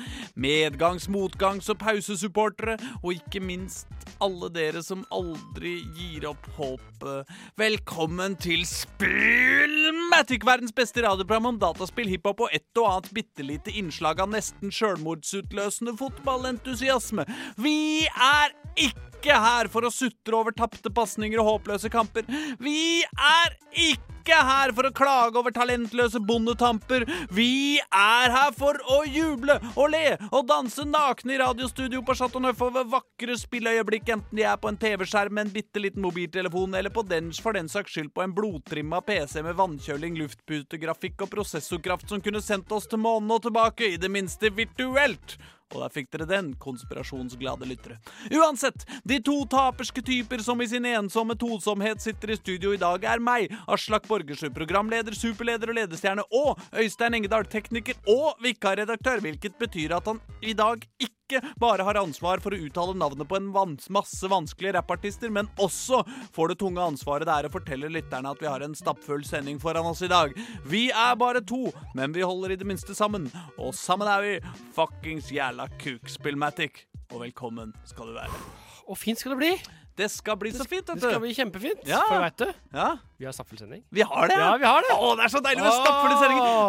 Medgangs-, motgangs- og pausesupportere, og ikke minst alle dere som aldri gir opp håpet. Velkommen til Spillmatic, verdens beste radioprogram om dataspill, hiphop og et og annet bitte lite innslag av nesten sjølmordsutløsende fotballentusiasme. Vi er ikke her for å sutre over tapte pasninger og håpløse kamper. Vi er ikke her for å klage over talentløse bondetamper. Vi er her for å juble og le og danse nakne i radiostudio på Chateau Neuf over vakre spilleøyeblikk, enten de er på en TV-skjerm med en bitte liten mobiltelefon, eller på den, for den saks skyld på en blodtrimma PC med vannkjøling, luftputegrafikk og prosessorkraft som kunne sendt oss til månen og tilbake, i det minste virtuelt. Og der fikk dere den, konspirasjonsglade lyttere. Uansett, de to taperske typer som i sin ensomme tosomhet sitter i studio i dag, er meg, Aslak Borgersrud, programleder, superleder og ledestjerne, og Øystein Engedal, tekniker og vikarredaktør, hvilket betyr at han i dag ikke bare har ansvar for å uttale navnet på en vans masse vanskelige rappartister, men også får det tunge ansvaret det er å fortelle lytterne at vi har en stappfull sending foran oss i dag. Vi er bare to, men vi holder i det minste sammen. Og sammen er vi fuckings jævla kukspillmatic. Og velkommen skal du være. Og fint skal det bli. Det skal bli så fint, Det skal bli kjempefint. Ja. For veit du, Ja. vi har stappfull sending. Vi har det! Ja, vi har det. Å, det er så deilig med stappfulle!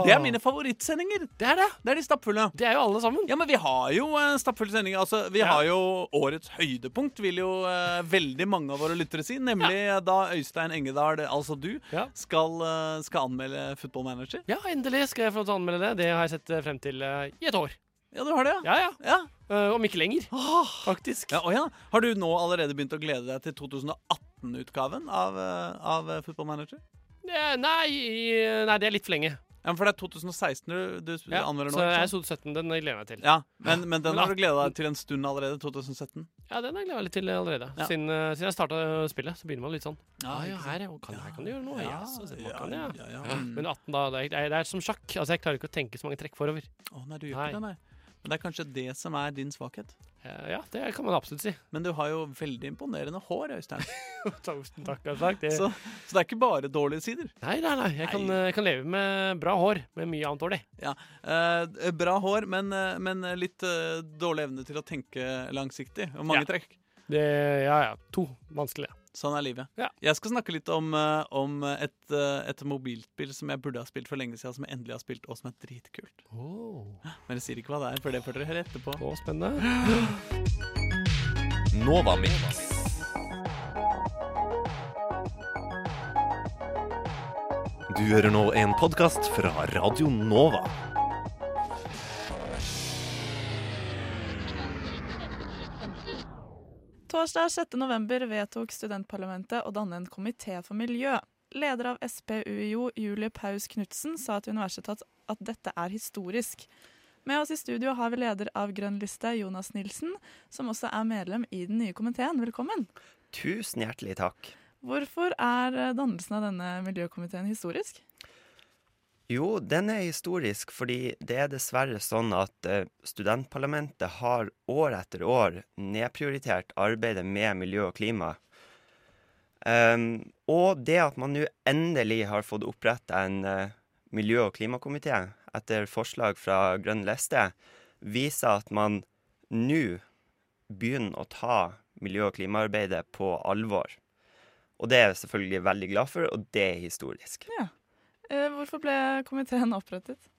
Det er mine favorittsendinger. Det er det. Det er de stappfulle. Det er jo alle sammen. Ja, men vi har jo eh, stappfulle sendinger. Altså, vi Ja. har jo årets høydepunkt, vil jo uh, veldig mange av våre lyttere si. Nemlig ja. da Øystein Engedal, altså du, skal, uh, skal anmelde Football Manager. Ja, endelig skal jeg få lov til å anmelde det. Det har jeg sett frem til i et år. Ja, du har det, Ja, ja. ja. Uh, om ikke lenger, faktisk. Ja, oh, ja. Har du nå allerede begynt å glede deg til 2018-utgaven av, eh, av eh, Football Manager? Nei, nei, det er litt for lenge. Ja, men For det er 2016 du, du Ja, anmelder nå? så jeg er 2017. den gleder jeg meg til. Ja, men, men den Men har du gleda deg til en stund allerede? 2017? Ja, den har jeg gleda meg litt til allerede. Ja. Siden, uh, siden jeg starta spillet, så begynner man litt sånn Ja, Ja, her, kan, her kan du gjøre noe. Ja, så, ja, kan, ja. ja. Men 18, da, det er, det er som sjakk. Altså, Jeg klarer ikke å tenke så mange trekk forover. Å, nei, du gjør ikke det, nei. Men det er kanskje det som er din svakhet? Ja, det kan man absolutt si. Men du har jo veldig imponerende hår, Øystein. [laughs] Tusen takk, Aslak. Det- Så, så det er ikke bare dårlige sider. Nei, nei, nei. Jeg kan, eh, jeg kan leve med bra hår, med mye annet dårlig. Ja, eh, Bra hår, men, eh, men litt eh, dårlig evne til å tenke langsiktig. Og mange Ja. trekk. Det, ja, ja. To vanskelige. Sånn er livet. Ja. Jeg skal snakke litt om, eh, om et, eh, et mobilspill som jeg burde ha spilt for lenge siden, som jeg endelig har spilt, og som er dritkult. Men jeg sier ikke hva det er, for det får dere høre etterpå. Oh, spennende. Nova Mix. Du hører nå en podkast fra Radio Nova. Torsdag 6. november vedtok studentparlamentet å danne en komité for miljø. Leder av SPUIO, Julie Paus Knutsen, sa til universitetet at dette er historisk. Med oss i studio har vi leder av Grønn liste, Jonas Nilsen, som også er medlem i den nye komiteen. Velkommen. Tusen hjertelig takk. Hvorfor er dannelsen av denne miljøkomiteen historisk? Jo, den er historisk fordi det er dessverre sånn at eh, studentparlamentet har år etter år nedprioritert arbeidet med miljø og klima. Um, og det at man nå endelig har fått oppretta en eh, miljø- og klimakomité etter forslag fra Grønn liste, viser at man nå begynner å ta miljø- og klimaarbeidet på alvor. Og det er jeg selvfølgelig veldig glad for, og det er historisk. Ja. Eh, hvorfor ble komiteen opprettet?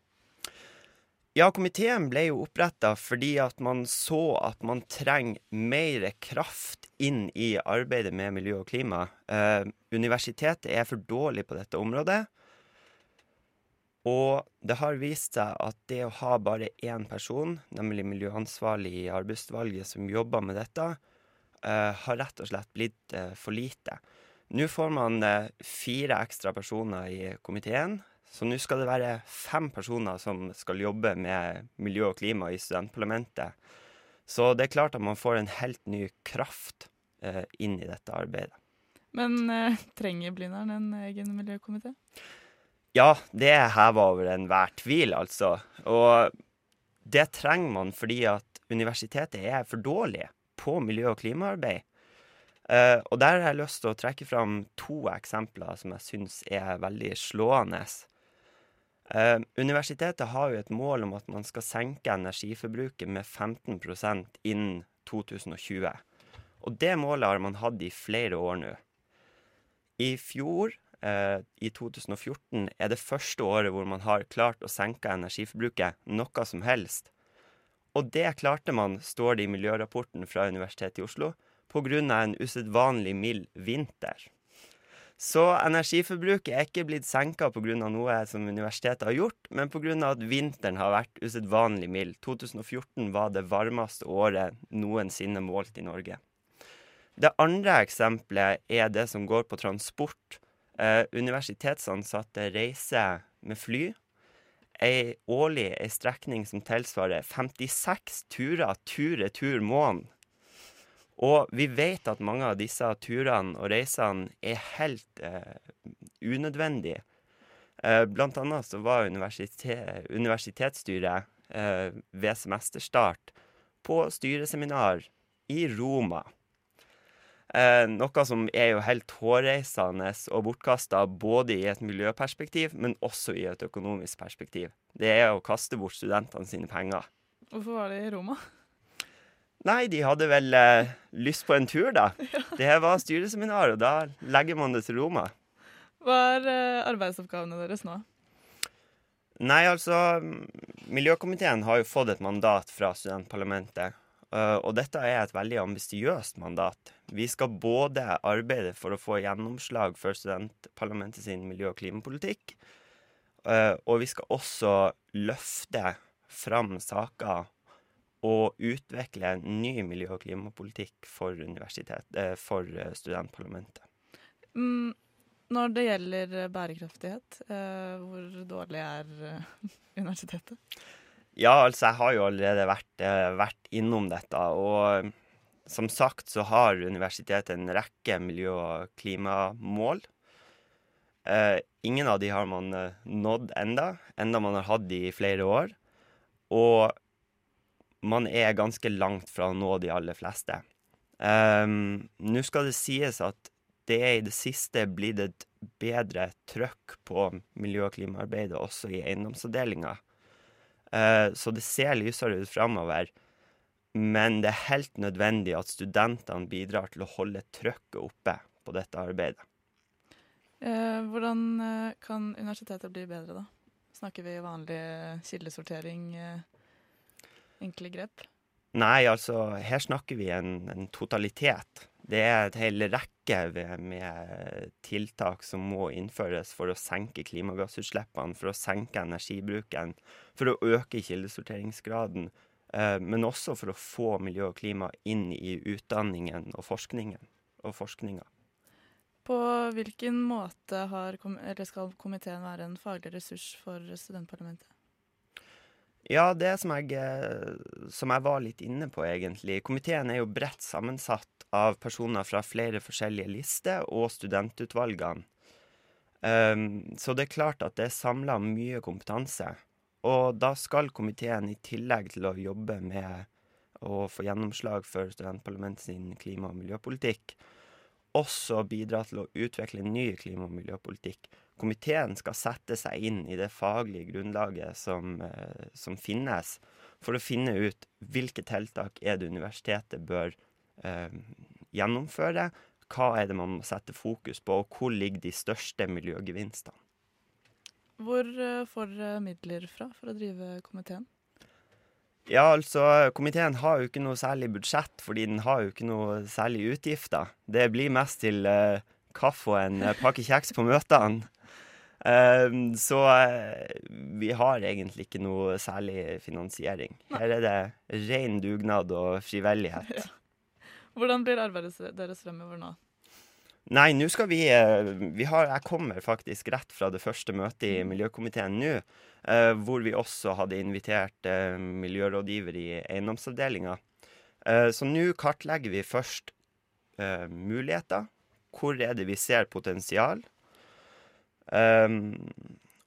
Ja, komiteen ble jo oppretta fordi at man så at man trenger mer kraft inn i arbeidet med miljø og klima. Eh, universitetet er for dårlig på dette området. Og det har vist seg at det å ha bare én person, nemlig miljøansvarlig i arbeidsutvalget, som jobber med dette, eh, har rett og slett blitt eh, for lite. Nå får man eh, fire ekstra personer i komiteen, så nå skal det være fem personer som skal jobbe med miljø og klima i studentparlamentet. Så det er klart at man får en helt ny kraft eh, inn i dette arbeidet. Men eh, trenger Blindern en egen miljøkomité? Ja, det er heva over enhver tvil, altså. Og det trenger man fordi at universitetet er for dårlig på miljø- og klimaarbeid. Eh, og der har jeg lyst til å trekke fram to eksempler som jeg syns er veldig slående. Uh, universitetet har jo et mål om at man skal senke energiforbruket med 15% innen 2020. Og det målet har man hatt i flere år nå. I fjor, uh, i 2014, er det første året hvor man har klart å senke energiforbruket noe som helst. Og det klarte man, står det i miljørapporten fra Universitetet i Oslo, pga. en usedvanlig mild vinter. Så energiforbruket er ikke blitt senka pga. noe som universitetet har gjort, men pga. at vinteren har vært usedvanlig mild. 2014 var det varmeste året noensinne målt i Norge. Det andre eksempelet er det som går på transport. Eh, universitetsansatte reiser med fly. Ei årlig ei strekning som tilsvarer 56 turer tur-retur måneden. Og vi vet at mange av disse turene og reisene er helt eh, unødvendige. Eh, blant annet så var universitet, universitetsstyret eh, ved semesterstart på styreseminar i Roma. Eh, noe som er jo helt hårreisende og bortkasta både i et miljøperspektiv, men også i et økonomisk perspektiv. Det er å kaste bort studentene sine penger. Hvorfor var det i Roma? Nei, de hadde vel eh, lyst på en tur, da. [laughs] Det var styreseminar, og da legger man det til Roma. Hva er eh, arbeidsoppgavene deres nå? Nei, altså Miljøkomiteen har jo fått et mandat fra studentparlamentet. Uh, og dette er et veldig ambisiøst mandat. Vi skal både arbeide for å få gjennomslag for studentparlamentet sin miljø- og klimapolitikk, uh, og vi skal også løfte fram saker og utvikle en ny miljø- og klimapolitikk for, uh, for studentparlamentet. Mm, når det gjelder bærekraftighet, eh, hvor dårlig er eh, [laughs] universitetet? Ja, altså, jeg har jo allerede vært, eh, vært innom dette. Og som sagt så har universitetet en rekke miljø- og klimamål. Eh, ingen av de har man eh, nådd enda, enda man har hatt de i flere år. Og man er ganske langt fra å nå de aller fleste. Um, Nå skal det sies at det er i det siste blitt et bedre trøkk på miljø- og klimaarbeidet også i eiendomsavdelinga. Uh, så det ser lysere ut framover. Men det er helt nødvendig at studentene bidrar til å holde trøkket oppe på dette arbeidet. Eh, hvordan eh, kan universitetet bli bedre, da? Snakker vi vanlig kildesortering, eh, enkle grep? Nei, altså, her snakker vi en, en totalitet. Det er et hel rekke med tiltak som må innføres for å senke klimagassutslippene, for å senke energibruken, for å øke kildesorteringsgraden, eh, men også for å få miljø og klima inn i utdanningen og forskningen. Og forskninga. På hvilken måte har, eller skal komiteen være en faglig ressurs for studentparlamentet? Ja, det som jeg, eh, som jeg var litt inne på, egentlig. Komiteen er jo bredt sammensatt av personer fra flere forskjellige lister og studentutvalgene. Um, så det er klart at det er samla mye kompetanse. Og da skal komiteen i tillegg til å jobbe med å få gjennomslag for studentparlamentet sin klima- og miljøpolitikk, også bidra til å utvikle ny klima- og miljøpolitikk. Komiteen skal sette seg inn i det faglige grunnlaget som, eh, som finnes, for å finne ut hvilke tiltak er det universitetet bør eh, gjennomføre, hva er det man må sette fokus på, og hvor ligger de største miljøgevinstene. Hvor eh, får dere midler fra for å drive komiteen? Ja, altså, komiteen har jo ikke noe særlig budsjett, fordi den har jo ikke noe særlig utgifter. Det blir mest til eh, kaffe og en eh, pakke kjeks på møtene. Ehm, så eh, vi har egentlig ikke noe særlig finansiering. Her er det ren dugnad og frivillighet. [laughs] Hvordan blir arbeidet deres fremover nå? Nei, nå skal vi eh, vi har, Jeg kommer faktisk rett fra det første møtet i miljøkomiteen nå, eh, hvor vi også hadde invitert miljørådgiver i eiendomsavdelinga. Eh, så nå kartlegger vi først eh, muligheter. Hvor er det vi ser potensial? Ehm,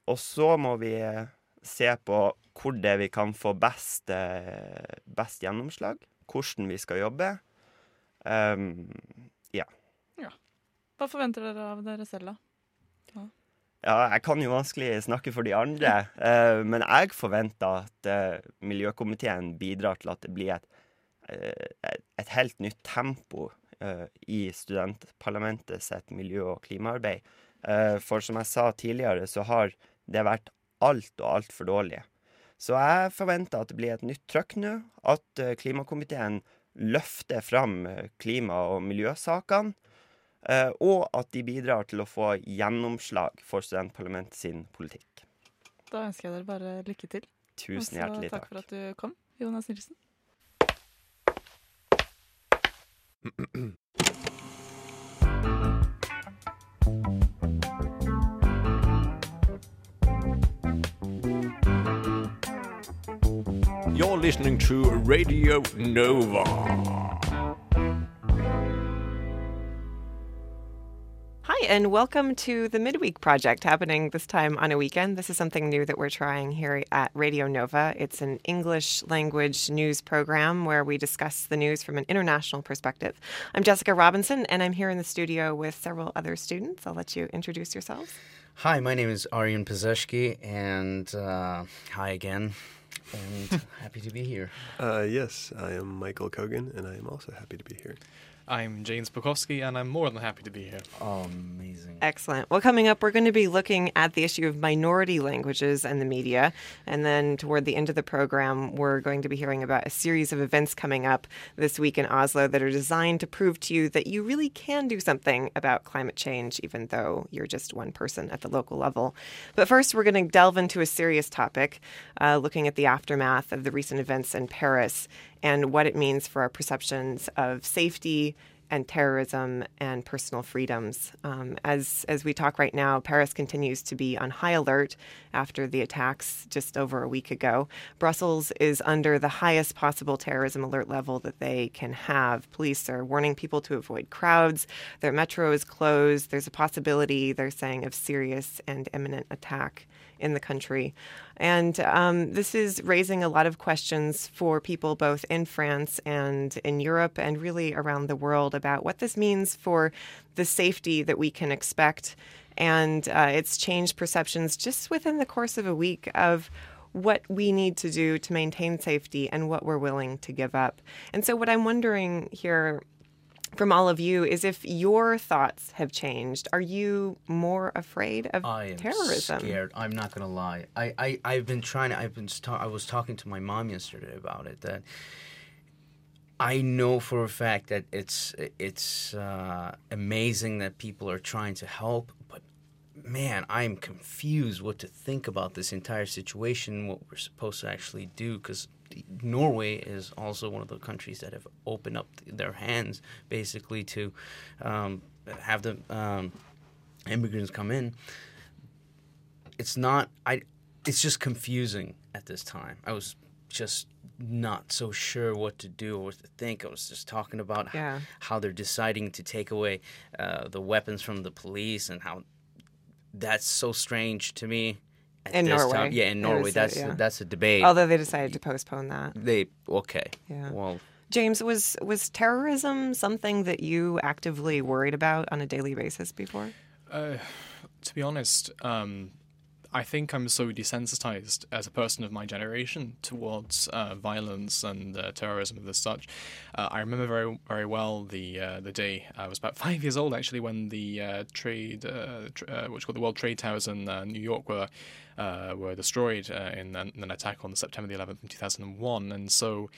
og så må vi eh, se på hvor det vi kan få best, eh, best gjennomslag. Hvordan vi skal jobbe. Ehm, ja. Ja. Hva forventer dere av dere selv, da? Ja. Ja, jeg kan jo vanskelig snakke for de andre, uh, men jeg forventer at uh, miljøkomiteen bidrar til at det blir et, uh, et, helt nytt tempo i studentparlamentet sitt miljø- og klimaarbeid. Eh, for som jeg sa tidligere, så har det vært alt og altfor dårlig. Så jeg forventer at det blir et nytt trøkk nå, at eh, klimakomiteen løfter fram eh, klima- og miljøsakene. Og at de bidrar til å få gjennomslag for studentparlamentet sin politikk. Da ønsker jeg dere bare lykke til. Tusen hjertelig takk. takk. for at du kom, Jonas Nilsen. You're listening to Radio Nova. Hi, and welcome to the Midweek Project happening this time on a weekend. This is something new that we're trying here at Radio Nova. It's an English language news program where we discuss the news from an international perspective. I'm Jessica Robinson, and I'm here in the studio with several other students. I'll let you introduce yourselves. Hi, my name is Aryan Pazeshki, and uh, hi again, and happy to be here. Uh, yes, I am Michael Kogan, and I am also happy to be here. I'm James Bukowski, and I'm more than happy to be here. Oh, amazing. Excellent. Well, coming up, we're going to be looking at the issue of minority languages and the media. And then toward the end of the program, we're going to be hearing about a series of events coming up this week in Oslo that are designed to prove to you that you really can do something about climate change, even though you're just one person at the local level. But first, we're going to delve into a serious topic, uh, looking at the aftermath of the recent events in Paris and what it means for our perceptions of safety and terrorism and personal freedoms. Um, as as we talk right now, Paris continues to be on high alert after the attacks just over a week ago. Brussels is under the highest possible terrorism alert level that they can have. Police are warning people to avoid crowds. Their metro is closed. There's a possibility, they're saying, of serious and imminent attack in the country. And um, this is raising a lot of questions for people both in France and in Europe and really around the world about what this means for the safety that we can expect. And uh, it's changed perceptions just within the course of a week of what we need to do to maintain safety and what we're willing to give up. And so, what I'm wondering here from all of you is if your thoughts have changed. Are you more afraid of I am terrorism? scared. I'm not gonna lie. I, I I've been trying to. I've been. Ta- I was talking to my mom yesterday about it. That I know for a fact that it's it's uh, amazing that people are trying to help, but man, I'm confused what to think about this entire situation. What we're supposed to actually do because. Norway is also one of the countries that have opened up their hands basically to um, have the um, immigrants come in. It's not i it's just confusing at this time. I was just not so sure what to do or what to think. I was just talking about how, Yeah. how they're deciding to take away uh, the weapons from the police and how that's so strange to me In this Norway. time. yeah in norway is, that's yeah. that's a debate Although they decided to postpone that. they okay Yeah. well James, was was terrorism something that you actively worried about on a daily basis before? Uh, to be honest, um, I think I'm so desensitized as a person of my generation towards uh, violence and uh, terrorism and such. Uh, I remember very very well the uh, the day I was about [laughs] five years old actually when the uh, trade uh, tr- what's called the World Trade Towers in New York were were destroyed in, an- in an attack on September the 11th in 2001, and so.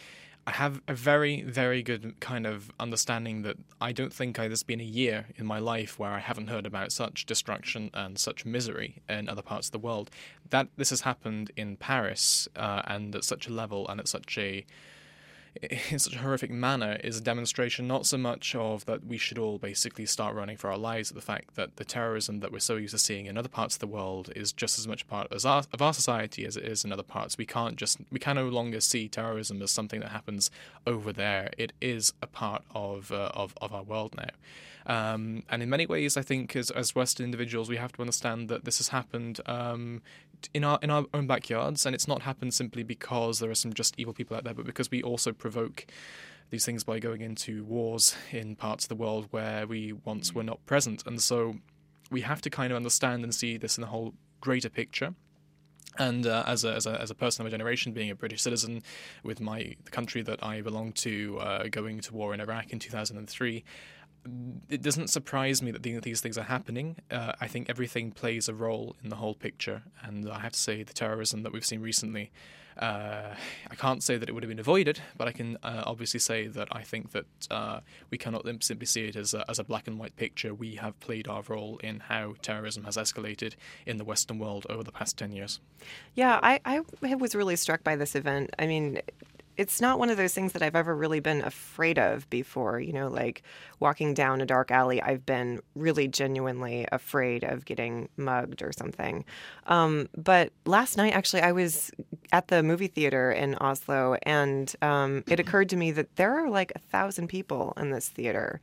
I have a very, very good kind of understanding that I don't think there's been a year in my life where I haven't heard about such destruction and such misery in other parts of the world. That this has happened in Paris uh, and at such a level and at such a [laughs] in such a horrific manner is a demonstration not so much of that we should all basically start running for our lives, but the fact that the terrorism that we're so used to seeing in other parts of the world is just as much part as our, of our society as it is in other parts. We can't just we can no longer see terrorism as something that happens over there. It is a part of uh, of of our world now. Um, and in many ways, I think as, as Western individuals, we have to understand that this has happened um, in our in our own backyards, and it's not happened simply because there are some just evil people out there, but because we also provoke these things by going into wars in parts of the world where we once were not present, and so we have to kind of understand and see this in the whole greater picture. And uh, as, a, as, a, as a person of a generation, being a British citizen with my the country that I belong to, uh, going to war in Iraq in 2003, it doesn't surprise me that these things are happening. Uh, I think everything plays a role in the whole picture, and I have to say the terrorism that we've seen recently. Uh, I can't say that it would have been avoided, but I can uh, obviously say that I think that uh, we cannot simply see it as a, as a black and white picture. We have played our role in how terrorism has escalated in the Western world over the past 10 years. Yeah, I, I was really struck by this event. I mean, it's not one of those things that I've ever really been afraid of before. You know, like walking down a dark alley, I've been really genuinely afraid of getting mugged or something. Um, but last night, actually, I was at the movie theater in Oslo, and um, it occurred to me that there are like a thousand people in this theater.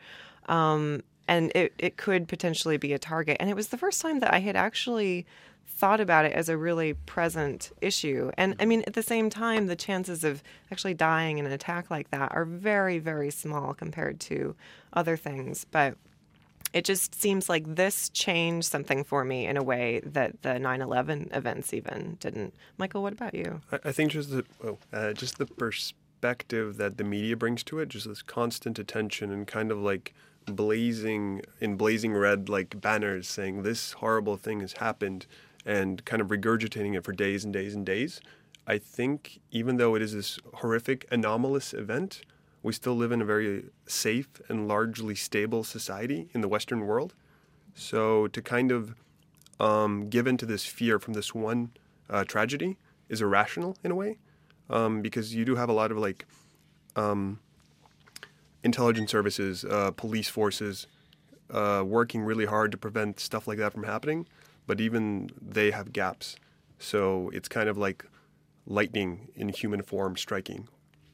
Um, and it, it could potentially be a target. And it was the first time that I had actually thought about it as a really present issue. And I mean, at the same time, the chances of actually dying in an attack like that are very, very small compared to other things. But it just seems like this changed something for me in a way that the 9 11 events even didn't. Michael, what about you? I, I think just the oh, uh, just the perspective that the media brings to it, just this constant attention and kind of like blazing in blazing red like banners saying this horrible thing has happened and kind of regurgitating it for days and days and days. I think even though it is this horrific anomalous event, we still live in a very safe and largely stable society in the Western world. So to kind of um, give into this fear from this one uh, tragedy is irrational in a way, um, because you do have a lot of like um, intelligence services, uh, police forces uh, working really hard to prevent stuff like that from happening, but even they have gaps. So it's kind of like lightning in human form striking.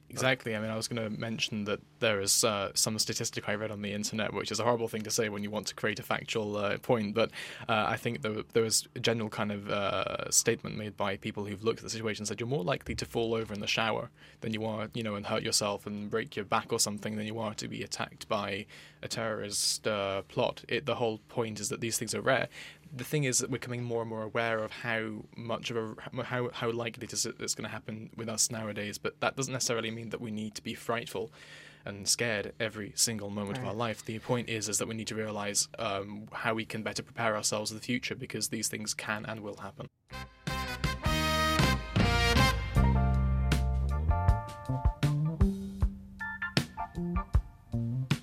Exactly. I mean, I was going to mention that there is uh, some statistic I read on the internet, which is a horrible thing to say when you want to create a factual uh, point. But uh, I think there, there was a general kind of uh, statement made by people who've looked at the situation and said you're more likely to fall over in the shower than you are, you know, and hurt yourself and break your back or something than you are to be attacked by a terrorist uh, plot. It, the whole point is that these things are rare. The thing is that we're becoming more and more aware of how much of a how how likely it is it's going to happen with us nowadays. But that doesn't necessarily mean that we need to be frightful and scared every single moment of our life. The point is is that we need to realize um, how we can better prepare ourselves for the future because these things can and will happen.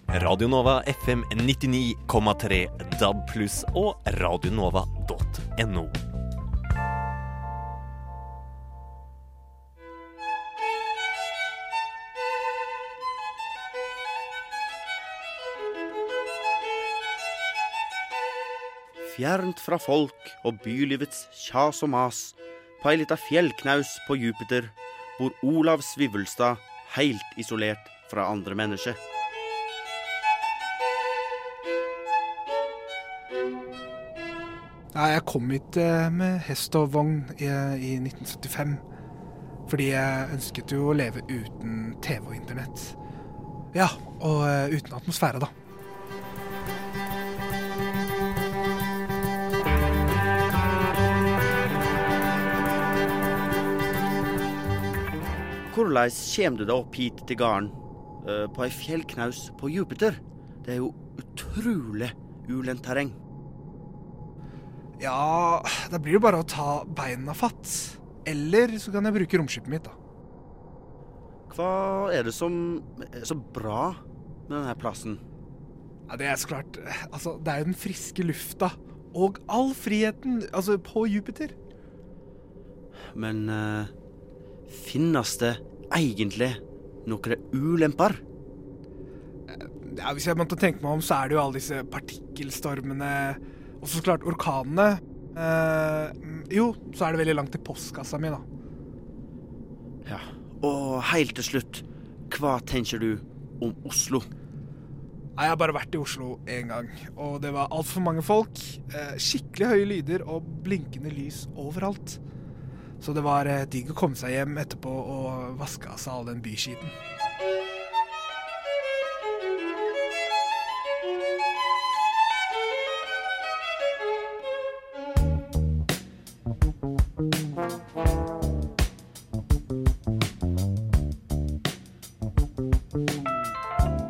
Radio Nova FM 99,3 DAB pluss og radionova.no. Fjernt fra folk og bylivets kjas og mas, på ei lita fjellknaus på Jupiter, bor Olav Svivelstad heilt isolert fra andre mennesker. Nei, jeg kom hit eh, med hest og vogn i, i 1975. Fordi jeg ønsket jo å leve uten TV og internett. Ja, og eh, uten atmosfære, da. Hvordan kommer du deg opp hit til garden eh, på ei fjellknaus på Jupiter? Det er jo utrolig ulendt terreng. Ja, da blir det bare å ta beina fatt. Eller så kan jeg bruke romskipet mitt, da. Hva er det som er så bra med denne plassen? Ja, Det er så klart Altså, det er jo den friske lufta. Og all friheten, altså, på Jupiter. Men eh, finnes det egentlig noen ulemper? Ja, Hvis jeg måtte tenke meg om, så er det jo alle disse partikkelstormene. Og så klart orkanene. Eh, jo, så er det veldig langt til postkassa mi, da. Ja. Og helt til slutt, hva tenker du om Oslo? Nei, Jeg har bare vært i Oslo én gang, og det var altfor mange folk. Eh, skikkelig høye lyder og blinkende lys overalt. Så det var eh, digg å komme seg hjem etterpå og vaske av seg all den byskiten.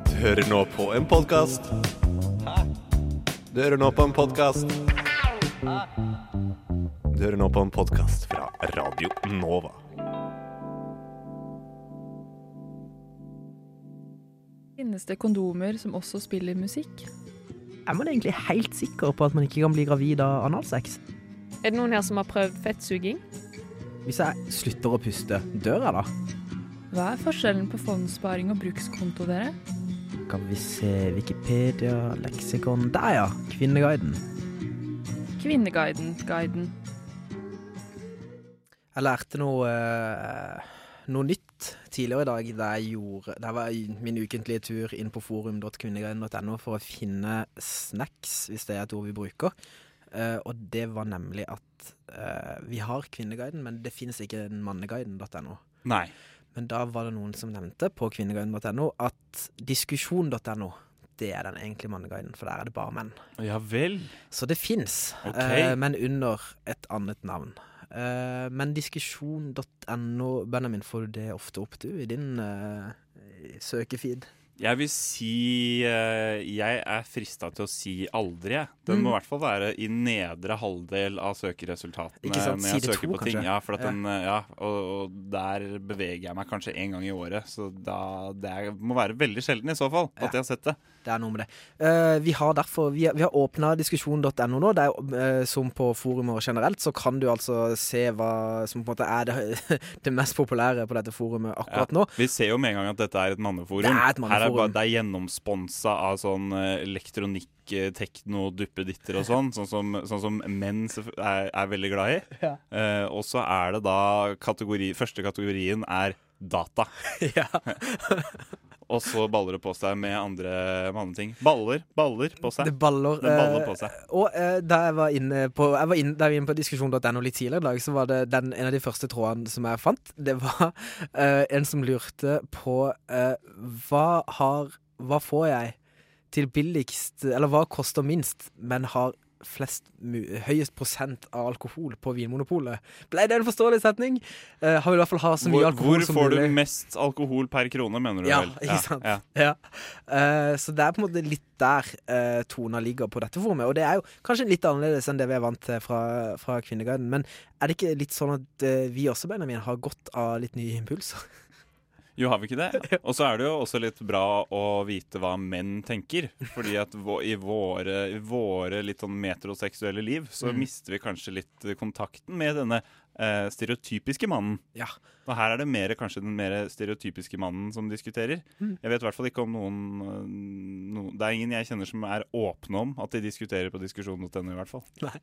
Du hører nå på en podkast. Du hører nå på en podkast. Du hører nå på en podkast fra Radio Nova. Finnes det kondomer som også spiller musikk? Er man egentlig helt sikker på at man ikke kan bli gravid av analsex? Er det noen her som har prøvd fettsuging? Hvis jeg slutter å puste, dør jeg da? Hva er forskjellen på fondssparing og brukskonto, dere? Kan vi se Wikipedia, leksikon Der, ja! Kvinneguiden. Kvinneguiden, guiden. Jeg lærte noe, eh, noe nytt tidligere i dag da jeg gjorde Det var min ukentlige tur inn på forum.kvinneguiden.no for å finne snacks, hvis det er et ord vi bruker. Eh, og det var nemlig at eh, vi har Kvinneguiden, men det finnes ikke manneguiden.no. Nei. Men da var det noen som nevnte på kvinneguiden.no at diskusjon.no det er den egentlige manneguiden, for der er det bare menn. Ja vel. Så det fins, okay. eh, men under et annet navn. Eh, men diskusjon.no, Benjamin, får du det ofte opp du i din uh, søkefeed? Jeg vil si eh, Jeg er frista til å si aldri, jeg. Den må Mm. i hvert fall være i nedre halvdel av søkeresultatene. Når jeg søker to, på ting. Ja, for at Ja. Den, eh, ja og, og der beveger jeg meg kanskje én gang i året. Så da, det er, må være veldig sjelden i så fall at jeg har sett det. Det er noe med det. Uh, vi har derfor Vi, vi har åpna diskusjon.no nå. Det er, eh, som på forumer generelt, så kan du altså se hva som på en måte er det, [laughs] det mest populære på dette forumet akkurat nå. Vi ser jo med en gang at dette er et manneforum. Det er et manneforum. Her er bare, det er gjennomsponsa av sånn eh, elektronikk, eh, tekno, duppeditter og sånn. Sånn som, sånn som menn er, er veldig glad i. [laughs] Ja. Eh, og så er det da kategori Første kategorien er data. [laughs] og så baller det på seg med andre, med andre ting. Baller, baller på seg. Det baller, Det baller eh, på seg. Og uh, da jeg var inne på, jeg var inne, da jeg var inne på diskusjon.no litt tidligere i dag, så var det den, en av de første trådene som jeg fant. Det var uh, en som lurte på uh, hva har Hva får jeg til billigst Eller hva koster minst, men har flest høyest prosent av alkohol på Vinmonopolet? Ble det en forståelig setning? Uh, har vi i hvert fall ha så mye Hvor, alkohol hvor som får du mest alkohol per krone, mener du Ja, vel? ikke sant. Ja. [laughs] Ja. Uh, så det er på en måte litt der uh, tona ligger på dette forumet. Og det er jo kanskje litt annerledes enn det vi er vant til fra, fra Kvinneguiden. Men er det ikke litt sånn at uh, vi også, Benjamin, har godt av litt nye impulser? Jo, har vi ikke det? [laughs] Og så er det jo også litt bra å vite hva menn tenker. Fordi at i våre, i våre litt sånn metroseksuelle liv så Mm. mister vi kanskje litt kontakten med denne eh, stereotypiske mannen. Ja. Og her er det mer, kanskje den mer stereotypiske mannen som diskuterer. Mm. Jeg vet i hvert fall ikke om noen, eh, noen Det er ingen jeg kjenner som er åpne om at de diskuterer på diskusjon.no, i hvert fall. Nei.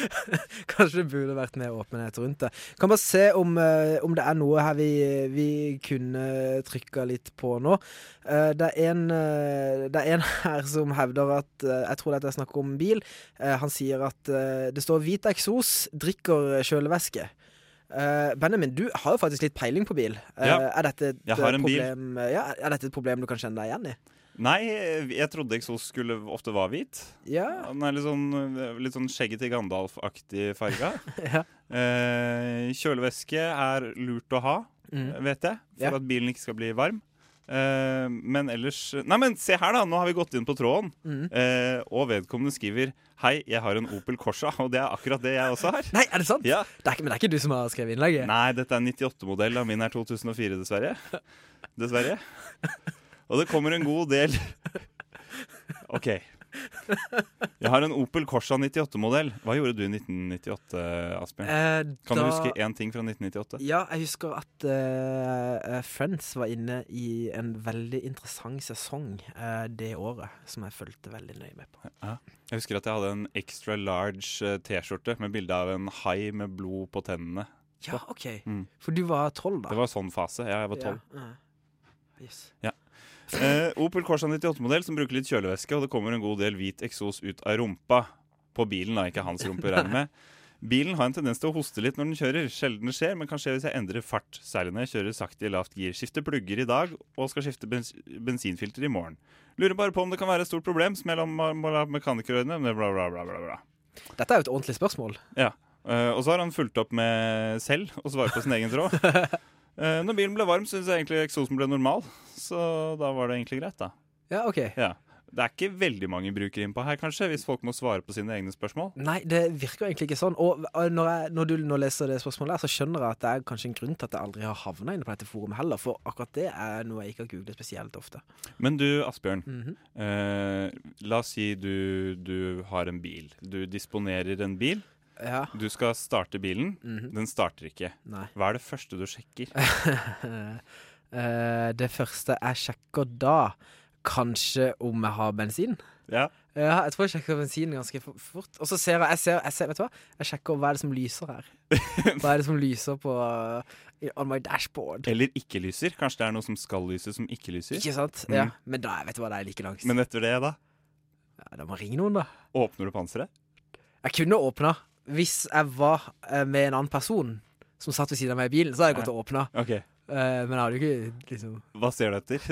[laughs] Kanskje det burde vært mer åpenhet rundt det. Kan bare se om, eh, om det er noe her vi, vi kunne trykka litt på nå. Eh, det, er en, eh, det er en [laughs] her som hevder at Jeg tror dette er snakk om bil. Han sier at det står 'hvit eksos, drikker kjølevæske'. Benjamin, du har jo faktisk litt peiling på bil. Ja, er, dette et, jeg har en bil. problem, ja, er dette et problem du kan kjenne deg igjen i? Nei, jeg trodde eksos skulle ofte var hvit. Ja. Den er litt sånn, litt sånn skjegget til Gandalf-aktig farga. [laughs] Ja. eh, kjølevæske er lurt å ha. Mm. vet jeg, for Ja. at bilen ikke skal bli varm. Eh, men ellers Nei, men se her, da! Nå har vi gått inn på tråden. Mm. Eh, og vedkommende skriver Hei, jeg har en Opel Corsa, og det er akkurat det jeg også har. Nei, er det sant? Ja. Det er ikke, men det er ikke du som har skrevet innlegget? Nei, dette er en 98-modell, og min er 2004, dessverre. [laughs] Dessverre. Og det kommer en god del OK. Jeg har en Opel Corsa 98-modell. Hva gjorde du i 1998, Asbjørn? Eh, kan du huske én ting fra 1998? Ja, jeg husker at eh, Friends var inne i en veldig interessant sesong uh, det året, som jeg fulgte veldig nøye med på. Ja. Jeg husker at jeg hadde en extra large T-skjorte med bilde av en hai med blod på tennene. Ja, OK. Mm. For du var tolv, da? Det var sånn fase. Ja, jeg var tolv. Ja. Yes. Ja. Eh, Opel Corsa 98-modell som bruker litt kjølevæske, og det kommer en god del hvit eksos ut av rumpa. På bilen, da, ikke hans rumpe, regner med. Bilen har en tendens til å hoste litt når den kjører. Sjelden det skjer, men kan skje hvis jeg endrer fart. Særlig når jeg kjører sakte i lavt gir. Skifter plugger i dag og skal skifte bens bensinfilter i morgen. Lurer bare på om det kan være et stort problem. Smell om må la mekanikerøyne, bla, bla, bla, bla. Dette er jo et ordentlig spørsmål. Ja. Eh, og så har han fulgt opp med selv og svaret på sin egen tråd. [laughs] Eh, når bilen ble varm, syntes jeg egentlig eksosen ble normal. Så da var det egentlig greit, da. Ja, OK. Ja. Det er ikke veldig mange brukere innpå her, kanskje, hvis folk må svare på sine egne spørsmål. Nei, det virker egentlig ikke sånn. Og og når, jeg, når du nå leser det spørsmålet, her, så skjønner jeg at det er kanskje en grunn til at jeg aldri har havna inne på dette forumet heller. For akkurat det er noe jeg ikke har googlet spesielt ofte. Men du, Asbjørn. Mhm. eh, la oss si du, du har en bil. Du disponerer en bil. Ja. Du skal starte bilen. Mhm. Den starter ikke. Nei. Hva er det første du sjekker? uh, [laughs] det første jeg sjekker da, kanskje om jeg har bensin. Ja. Ja, jeg tror jeg sjekker bensin ganske fort. Og så ser jeg, jeg, ser, jeg ser, Vet du hva? Jeg sjekker hva er det som lyser her. [laughs] Hva er det som lyser på On my dashboard. Eller ikke lyser. Kanskje det er noe som skal lyse, som ikke lyser. Ikke sant? Mm. Ja. Men da vet du hva, det er like langt. Men etter det, da? Ja, da må jeg ringe noen, da. Åpner du panseret? Jeg kunne åpna hvis jeg var eh, med en annen person som satt ved siden av meg i bilen. Så hadde jeg gått og åpna. Okay. Eh, men jeg hadde jo ikke liksom [laughs] Hva ser du etter?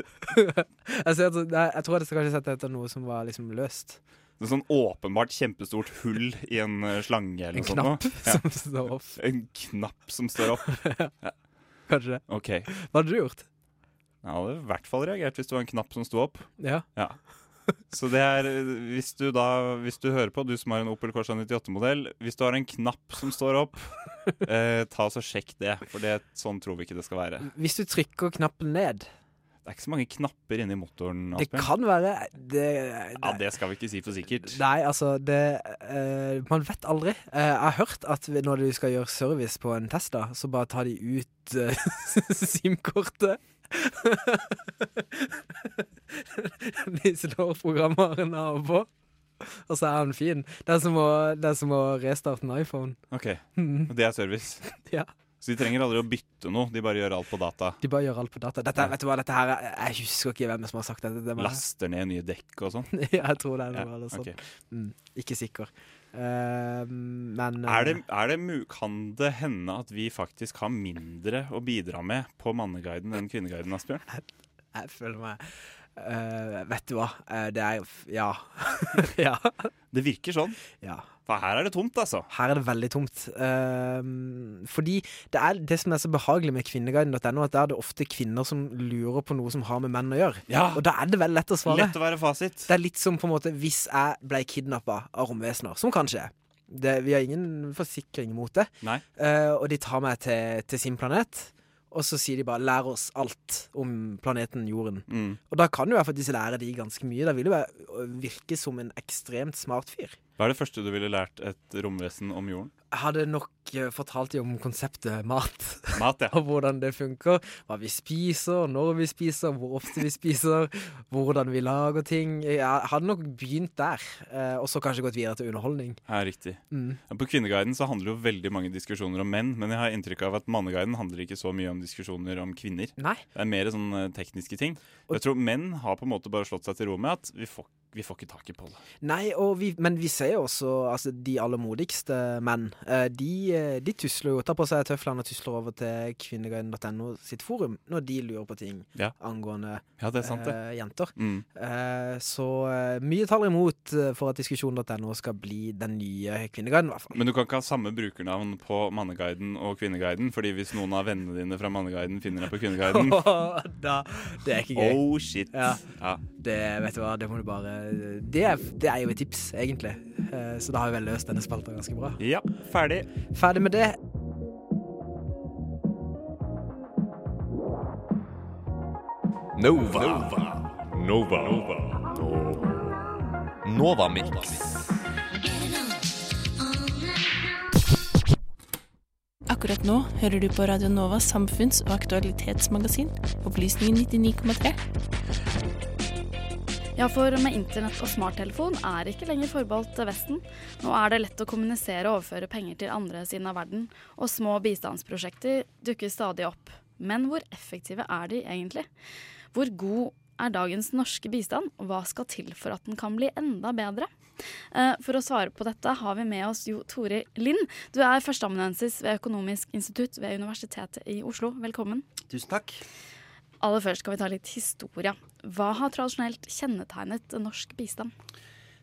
[laughs] jeg, ser, at- jeg, jeg tror jeg kanskje sett etter noe som var liksom løst. Det er sånn åpenbart kjempestort hull i en eh, slange eller En noe sånt. Knapp [laughs] som står opp. En knapp som står opp. ja. Kanskje det. Okay. Hva hadde du gjort? Jeg hadde i hvert fall reagert hvis det var en knapp som sto opp. Ja. Ja. [laughs] Så det er eh, Hvis du da Hvis du hører på, du som har en Opel Corsa 98-modell Hvis du har en knapp som står opp, [laughs] eh, ta så sjekk det. For det, sånn tror vi ikke det skal være. Hvis du trykker knappen ned Det er ikke så mange knapper inni motoren. Aspen. Det kan være det, Ja, Det skal vi ikke si for sikkert. Nei, altså det eh, Man vet aldri. Eh, jeg har hørt at når du skal gjøre service på en Tesla, så bare tar de ut uh, [laughs] SIM-kortet. De slår programvaren av og på, og så er han fin. Det er som å, det er som å restarte en iPhone. Ok, Mhm. og Det er service. [laughs] Ja. Så de trenger aldri å bytte noe, de bare gjør alt på data. De bare gjør alt på data. Dette, vet du hva, dette her er, Jeg husker ikke hvem som har sagt dette. Det Laster ned nye dekk og sånn. [laughs] ja, jeg tror det er noe Ja, eller sånt. Okay. Mm, ikke sikker. Eh, men Er det, er det, kan det hende at vi faktisk har mindre å bidra med på Manneguiden enn Kvinneguiden, Asbjørn? Jeg føler meg uh, Vet du hva, Eh, det er Ja. [laughs] ja. Det virker sånn. Ja. For her er det tomt, altså. Her er det veldig tomt. Ehm, fordi det er det som er så behagelig med kvinneguiden.no, at der er det ofte kvinner som lurer på noe som har med menn å gjøre. Ja. Og da er det veldig lett å svare. Lett å være fasit. Det er litt som på en måte hvis jeg ble kidnappa av romvesener, som kan skje. Det, vi har ingen forsikring mot det. Eh, og de tar meg til, til sin planet, og så sier de bare 'lær oss alt om planeten Jorden'. Mm. Og da kan jo jeg faktisk lære de ganske mye. Da vil jo jeg virke som en ekstremt smart fyr. Hva er det første du ville lært et romvesen om jorden? Jeg hadde nok eh, fortalt dem om konseptet mat. Mat, ja. [laughs] og hvordan det funker. Hva vi spiser, når vi spiser, hvor ofte vi spiser, hvordan vi lager ting. Jeg hadde nok begynt der, eh, og så kanskje gått videre til underholdning. Ja, riktig. Mm. På Kvinneguiden så handler jo veldig mange diskusjoner om menn, men jeg har inntrykk av at Manneguiden handler ikke så mye om diskusjoner om kvinner. Nei. Det er mer sånn tekniske ting. Og jeg tror menn har på en måte bare slått seg til ro med at vi får vi får ikke tak i Pål. Nei, og vi, men vi ser jo også altså, de aller modigste menn. eh, De, eh, de tusler jo, tar på seg tøflene og tusler over til kvinneguiden.no sitt forum når de lurer på ting Ja. angående Ja, det sant, det. eh, jenter. Mm. Uh, så mye taler imot for at diskusjon.no skal bli den nye kvinneguiden, i hvert fall. Men du kan ikke ha samme brukernavn på Manneguiden og Kvinneguiden, fordi hvis noen av vennene dine fra Manneguiden finner deg på Kvinneguiden [laughs] da, det er ikke gøy. Oh shit. Ja. Ja. Det, vet du hva, det må du bare Det er, det er jo et tips, egentlig. Eh, Så da har vi vel løst denne spalta ganske bra. Ja, ferdig. Ferdig med det. Nova. Nova. Nova. Nova Mix. Akkurat nå hører du på Radio Novas samfunns- og aktualitetsmagasin, Opplysningen 99,3. Ja, for med internett og smarttelefon er ikke lenger forbeholdt Vesten. Nå er det lett å kommunisere og overføre penger til andre siden av verden, og små bistandsprosjekter dukker stadig opp. Men hvor effektive er de egentlig? Hvor god er dagens norske bistand, og hva skal til for at den kan bli enda bedre? Eh, For å svare på dette har vi med oss Jo Tore Lind. Du er førsteamanuensis ved Økonomisk institutt ved Universitetet i Oslo. Velkommen. Tusen takk. Aller først skal vi ta litt historie. Hva har tradisjonelt kjennetegnet norsk bistand?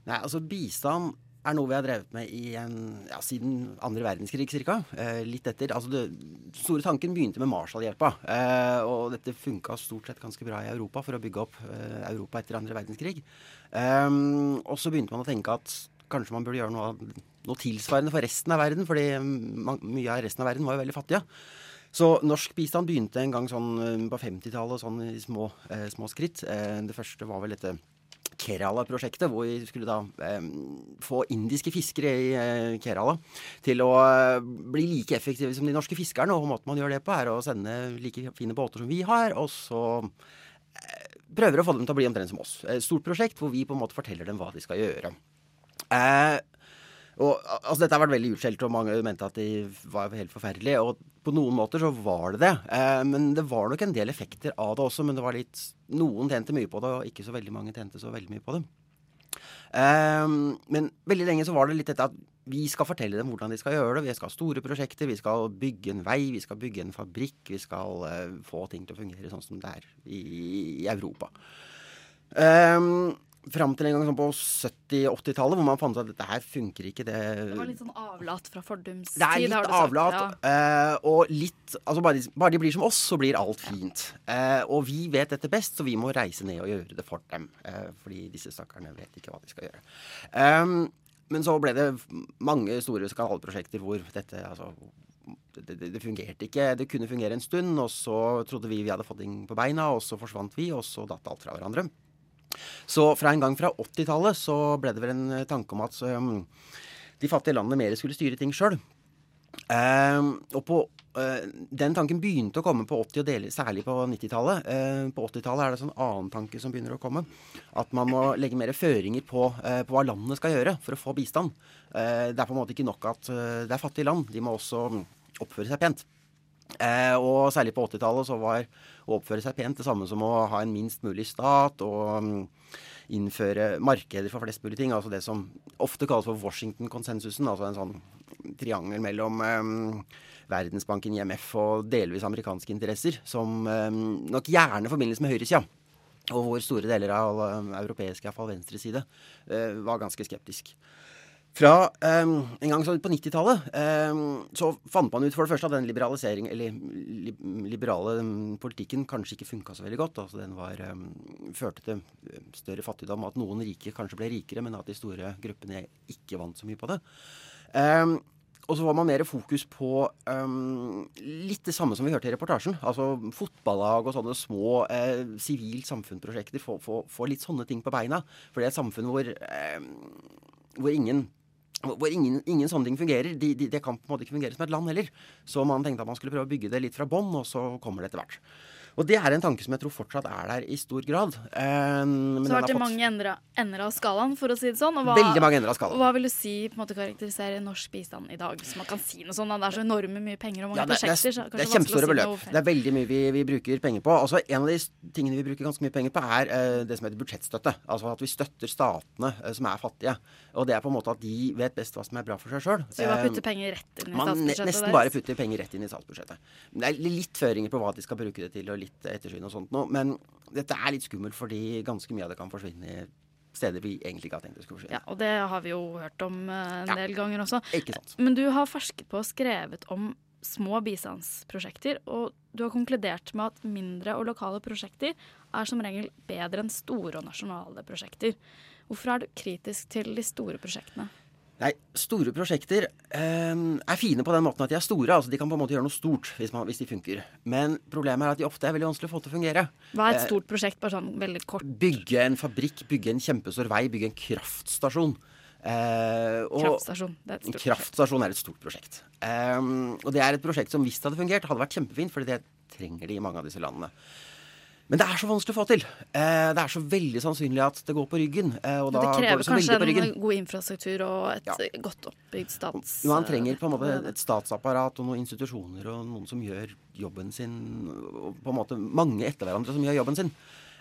Nei, altså Bistand er noe vi har drevet med en, ja, siden andre verdenskrig ca. Eh, litt etter. Altså den store tanken begynte med Marshallhjelpa. Eh, og dette funka stort sett ganske bra i Europa for å bygge opp eh, Europa etter andre verdenskrig. Eh, og så begynte man å tenke at kanskje man burde gjøre noe, noe tilsvarende for resten av verden, fordi man, mye av resten av verden var jo veldig fattige. Så norsk bistand begynte en gang sånn eh, på 50-tallet, sånn i små, eh, små skritt. Eh, det første var vel dette Kerala-prosjektet, hvor vi skulle da eh, få indiske fiskere i eh, Kerala til å eh, bli like effektive som de norske fiskerne. Og måten man gjør det på, er å sende like fine båter som vi har, og så eh, prøver å få dem til å bli omtrent som oss. Et stort prosjekt hvor vi på en måte forteller dem hva de skal gjøre. Eh, og, altså, dette har vært veldig utskjelt, og mange mente at de var helt forferdelige. Og på noen måter så var det det. Eh, men det var nok en del effekter av det også. Men det var litt Noen tjente mye på det, og ikke så veldig mange tjente så veldig mye på det. Eh, men veldig lenge så var det litt dette at vi skal fortelle dem hvordan de skal gjøre det. Vi skal ha store prosjekter, vi skal bygge en vei, vi skal bygge en fabrikk. Vi skal eh, få ting til å fungere sånn som det er i, i Europa. Um, Fram til en gang sånn på 70-80-tallet, hvor man fant ut at dette her funker ikke. Det, Det var litt sånn avlat fra fordums det er tid, litt har du sagt. avlat. Ja. eh, og litt Altså, bare de, bare de blir som oss, så blir alt fint. Eh, og vi vet dette best, så vi må reise ned og gjøre det for dem. Eh, fordi disse stakkarene vet ikke hva de skal gjøre. Um, men så ble det mange store skandaleprosjekter hvor dette altså det, det, det fungerte ikke. Det kunne fungere en stund, og så trodde vi vi hadde fått ting på beina, og så forsvant vi, og så datt alt fra hverandre. Så fra en gang fra 80-tallet så ble det vel en eh, tanke om at um, de fattige landene mer skulle styre ting sjøl. og på eh, Den tanken begynte å komme på 80- og dele, særlig på 90-tallet. Eh, på 80-tallet er det en sånn annen tanke som begynner å komme. At man må legge mer føringer på, på hva landene skal gjøre for å få bistand. Det er på en måte ikke nok at det er fattige land. De må også mm, oppføre seg pent. Eh, og særlig på 80-tallet så var å oppføre seg pent det samme som å ha en minst mulig stat og mm, innføre markeder for flest mulig ting. Altså det som ofte kalles for Washington-konsensusen. Altså en sånn triangel mellom eh, Verdensbanken, IMF og delvis amerikanske interesser, som eh, nok gjerne forbindes med høyresida. Og hvor store deler av europeisk, iallfall venstreside, eh, var ganske skeptisk. Fra um, en gang på 90-tallet um, så fant man ut for det første at den liberalisering, eller li, liberale um, politikken kanskje ikke funka så veldig godt. Altså Den var, førte til større fattigdom, at noen rike kanskje ble rikere, men at de store gruppene ikke vant så mye på det. Og så var man mer fokus på litt det samme som vi hørte i reportasjen. Altså fotballag og sånne små eh, sivilt samfunnsprosjekter. Få, litt sånne ting på beina. For det er et samfunn hvor, hvor ingen hvor ingen, ingen sånne ting fungerer. De, de, det kan på en måte ikke fungere som et land heller. Så man tenkte at man skulle prøve å bygge det litt fra bånn, og så kommer det etter hvert. Og det er en tanke som jeg tror fortsatt er der i stor grad. Um, men Så har det fått- mange ender, av- skalaen, for å si det sånn. Og Veldig mange endra skalaen. Hva vil du si på en måte karakteriserer norsk bistand i dag? Hvis man kan si noe sånt. Det er så enorme mye penger og mange Ja, det, det, prosjekter. er, så det er det er kjempestore si beløp. Det er veldig mye vi, vi bruker penger på. Altså, en av de tingene vi bruker ganske mye penger på, er uh, det som heter budsjettstøtte. Altså at vi støtter statene uh, som er fattige. Og det er på en måte at de vet best hva som er bra for seg sjøl. Så vi bare putter penger rett inn i Man deres? nesten deres? bare putter penger rett inn i statsbudsjettet. Det er litt føringer på hva de skal bruke det til, og litt ettersyn og sånt noe. Men dette er litt skummelt, fordi ganske mye av det kan forsvinne i steder vi egentlig ikke har tenkt det skulle forsvinne. Ja, og det har vi jo hørt om eh, en del ganger også. Ikke sant. Men du har forsket på og skrevet om små bistandsprosjekter, og du har konkludert med at mindre og lokale prosjekter er som regel bedre enn store og nasjonale prosjekter. Hvorfor er du kritisk til de store prosjektene? Nei, store prosjekter eh, er fine på den måten at de er store. altså De kan på en måte gjøre noe stort hvis, man, hvis de funker. Men problemet er at de ofte er veldig vanskelig å få til å fungere. Hva er et Eh, stort prosjekt, bare sånn veldig kort? Bygge en fabrikk, bygge en kjempestor vei, bygge en kraftstasjon. Eh, og- Kraftstasjon, det er et stort kraftstasjon er et stort prosjekt. Eh, og det er et prosjekt som hvis det hadde fungert, hadde vært kjempefint, fordi det trenger de i mange av disse landene. Men det er så vanskelig å få til. Eh, det er så veldig sannsynlig at det går på ryggen. Eh, og da det går krever det så på kanskje ryggen. en god infrastruktur og et godt oppbygd stats... Man trenger på en måte et statsapparat og noen institusjoner og noen som gjør jobben sin. Og på en måte mange etter hverandre som gjør jobben sin.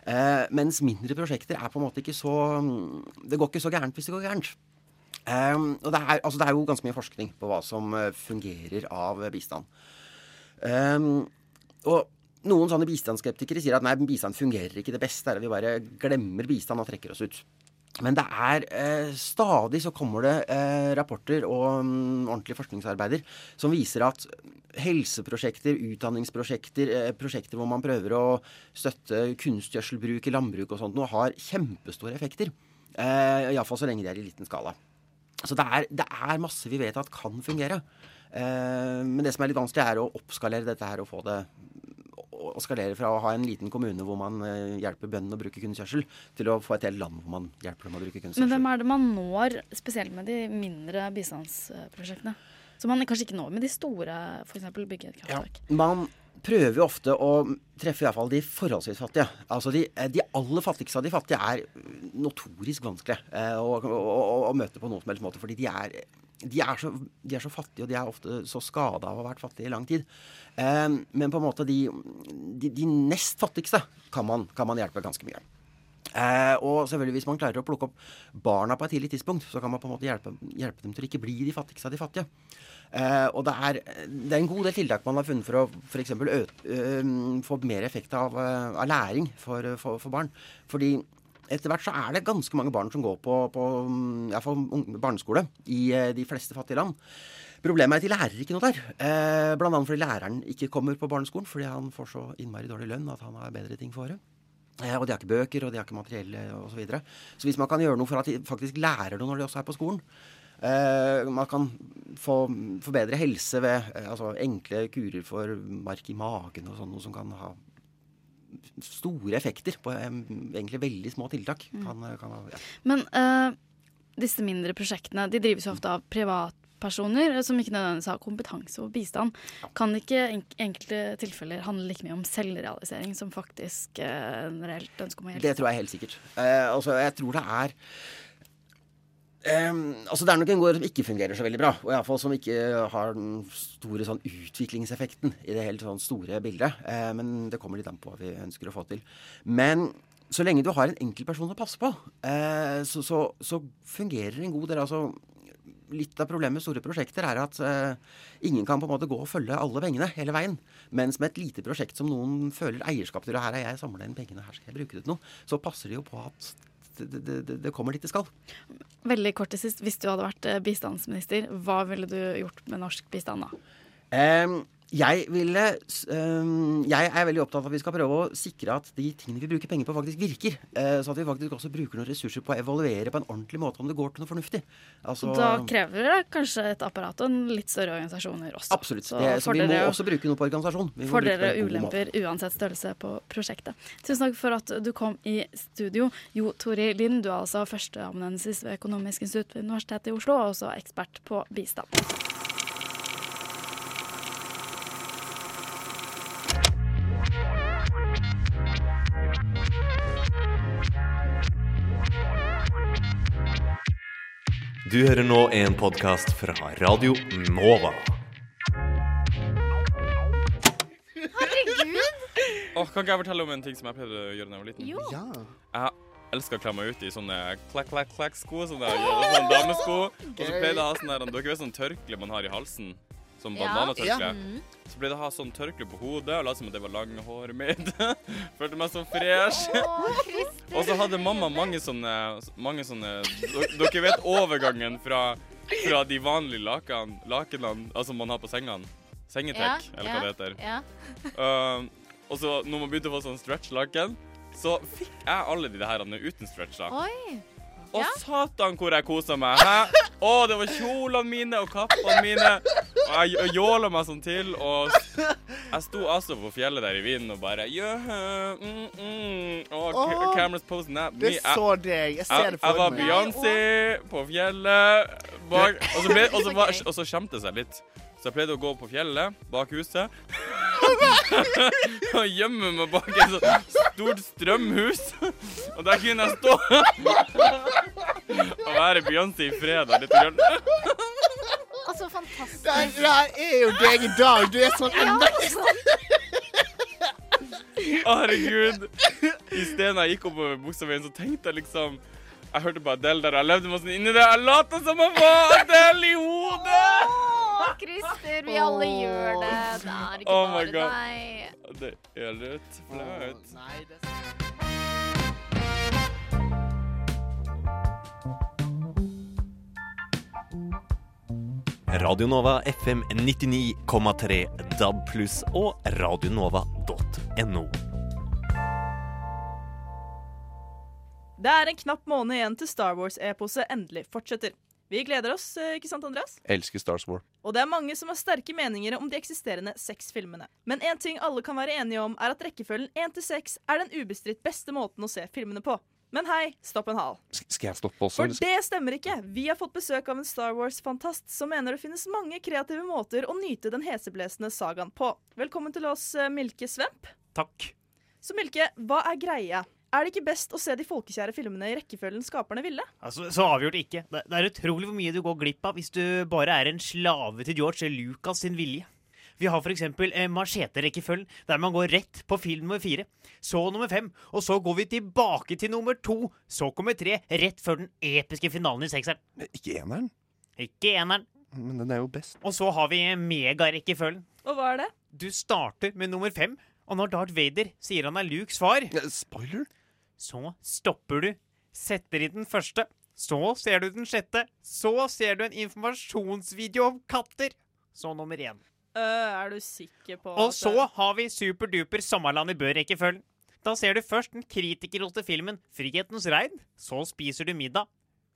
Eh, mens mindre prosjekter er på en måte ikke så Det går ikke så gærent hvis det går gærent. Og det er, altså det er jo ganske mye forskning på hva som fungerer av bistand. Og noen sånne bistandsskeptikere sier at nei, bistand fungerer ikke. Det beste er at vi bare glemmer bistand og trekker oss ut. Men det er eh, stadig så kommer det eh, rapporter og um, ordentlige forskningsarbeider som viser at helseprosjekter, utdanningsprosjekter, eh, prosjekter hvor man prøver å støtte kunstgjødselbruk i landbruk og sånt, nå har kjempestore effekter. Eh, Iallfall så lenge de er i liten skala. Så det er, det er masse vi vet at kan fungere. Eh, men det som er litt vanskelig, er å oppskalere dette her og få det å skalere fra å ha en liten kommune hvor man eh, hjelper bøndene å bruke kunstgjødsel, til å få et helt land hvor man hjelper dem å bruke Men kunstgjødsel. hvem er det man når, spesielt med de mindre bistandsprosjektene? Som man kanskje ikke når med de store, f.eks. bygge et kraftverk. Man prøver jo ofte å treffe i hvert fall de forholdsvis fattige. Altså de, de aller fattigste av de fattige er notorisk vanskelig eh, å, å, å, møte på noen som helst måte. Fordi de er, de, er så, de er så fattige, og de er ofte så skada av å ha vært fattige i lang tid. Eh, men på en måte de nest fattigste kan man, kan man hjelpe ganske mye. Eh, og selvfølgelig hvis man klarer å plukke opp barna på et tidlig tidspunkt, så kan man på en måte hjelpe, hjelpe dem til å ikke bli de fattigste av de fattige. Eh, og det er, det er en god del tiltak man har funnet for å f.eks. få mer effekt av, av læring for, for, for barn. Fordi etter hvert så er det ganske mange barn som går på, på ja, barneskole i de fleste fattige land. Problemet er at de lærer ikke noe der. Eh, annet fordi læreren ikke kommer på barneskolen fordi han får så innmari dårlig lønn at han har bedre ting for året. Eh, og de har ikke bøker, og de har ikke materiell osv. Så, videre. så hvis man kan gjøre noe for at de faktisk lærer noe når de også er på skolen eh, Man kan få, bedre helse ved eh, altså enkle kurer for mark i magen og sånn, noe som kan ha store effekter på eh, egentlig veldig små tiltak. Mm. Kan, kan ha, ja. Men eh, disse mindre prosjektene de drives jo ofte av privatpersoner som ikke nødvendigvis har kompetanse og bistand. Kan ikke i enk enkelte tilfeller handle like mye om selvrealisering som faktisk eh, reelt ønske om å hjelpe? Det tror jeg helt sikkert. Eh, altså, jeg tror det er Um, altså Det er nok en gård som ikke fungerer så veldig bra. Og iallfall som ikke har den store sånn utviklingseffekten i det helt sånn store bildet. Uh, men det kommer litt an på hva vi ønsker å få til. Men så lenge du har en enkeltperson å passe på, uh, så, så, så fungerer en god del. altså Litt av problemet med store prosjekter er at uh, ingen kan på en måte gå og følge alle pengene hele veien. Mens med et lite prosjekt som noen føler eierskap til, og her har jeg samla inn pengene, her skal jeg bruke det til noe, så passer det jo på at det, det, det, kommer dit det skal. Veldig kort til sist, hvis du hadde vært eh, bistandsminister, hva ville du gjort med norsk bistand da? Ehm, jeg ville Jeg er veldig opptatt av at vi skal prøve å sikre at de tingene vi bruker penger på, faktisk virker. Eh, så at vi faktisk også bruker noen ressurser på å evaluere på en ordentlig måte om det går til noe fornuftig. Altså, da krever det kanskje et apparat og en litt større organisasjoner også. Absolutt. Så Det, så vi må også bruke noe på organisasjon. Vi Fordeler og ulemper uansett størrelse på prosjektet. Tusen takk for at du kom i studio. Jo Tori Lind, du er altså førsteamanuensis ved Økonomisk institutt ved Universitetet i Oslo, og også ekspert på bistand. Du hører nå en podkast fra Radio Nova. Herregud! Åh, kan ikke jeg fortelle om en ting som jeg pleide å gjøre da jeg var liten? Jo. Ja. Jeg elsker å kle meg ut i sånne klakk-klakk-klakk-sko. Sånne, sånne damesko. Og så pleide jeg å ha sånn der, Dere vet sånn tørkle man har i halsen? Sånn bananetørkle. Ja. Mhm. Så ble det å ha sånn tørkle på hodet og late som at det var langhåret mitt. [laughs] Følte meg så fresh. og så hadde mamma mange sånne, mange sånne Dere vet overgangen fra, fra de vanlige laken, lakenene altså man har på sengene? Sengetrekk, Ja, eller ja, hva det heter. ja. Uh, og så når man begynte å få sånn stretch-laken, så fikk jeg alle de her uten stretch. da. Oi. Og satan hvor jeg kosa meg! Hæ? Å, det var kjolene mine og kappene mine. Og jeg jåla meg sånn til. Og jeg sto altså på fjellet der i vinden og bare yeah, mm, mm. Og cameras posing at me. det så deg. Jeg ser det for meg. jeg var. Beyoncé på fjellet. Bak, og, så ble, og, så var, og så skjemte jeg litt. Så jeg pleide å gå på fjellet bak huset. [laughs] og gjemme meg bak et sånt stort strømhus. Og der kunne jeg stå og være Beyoncé i fred. grann. Altså, fantastisk. Det der er jo deg i dag. Du er sånn enda Å, herregud. Isteden jeg gikk oppover Buksaveien, så tenkte jeg liksom Jeg hørte på Adele der, og jeg levde meg sånn inni det. Jeg lot som jeg var Adele i hodet! Christer, vi alle gjør det. Det er ikke Oh bare God. deg. Det er litt flaut. Radio Nova FM 99,3 DAB pluss og radionova.no. Det er en knapp måned igjen til Star Wars-eposet endelig fortsetter. Vi gleder oss, eh, ikke sant, Andreas? Elsker Star Wars. Og det er mange som har sterke meninger om de eksisterende seks filmene. Men én ting alle kan være enige om, er at rekkefølgen én til seks er den ubestridt beste måten å se filmene på. Men hei, stopp en hal. Skal jeg stoppe også? For det stemmer ikke. Vi har fått besøk av en Star Wars-fantast som mener det finnes mange kreative måter å nyte den heseblesende sagaen på. Velkommen til oss, eh, Milke Svemp. Takk. Så Milke, hva er greia? Er det ikke best å se de folkekjære filmene i rekkefølgen skaperne ville? Altså, så avgjort ikke. Det, det er utrolig hvor mye du går glipp av hvis du bare er en slave til George Lucas sin vilje. Vi har f.eks. Eh, machete-rekkefølgen, der man går rett på film nummer fire. Så nummer fem, og så går vi tilbake til nummer to. Så kommer tre, rett før den episke finalen i sekseren. Ikke eneren, Ikke eneren. men den er jo best. Og så har vi megarekkefølgen. Og hva er det? Du starter med nummer fem, og når Darth Vader sier han er Lukes far Spoiler? Så stopper du, setter i den første, så ser du den sjette, så ser du en informasjonsvideo om katter. Så nummer én. Øh, er du sikker på Og at så har vi superduper Sommerland i Bø-rekkefølgen. Da ser du først den kritikerroste filmen Frihetens regn. Så spiser du middag.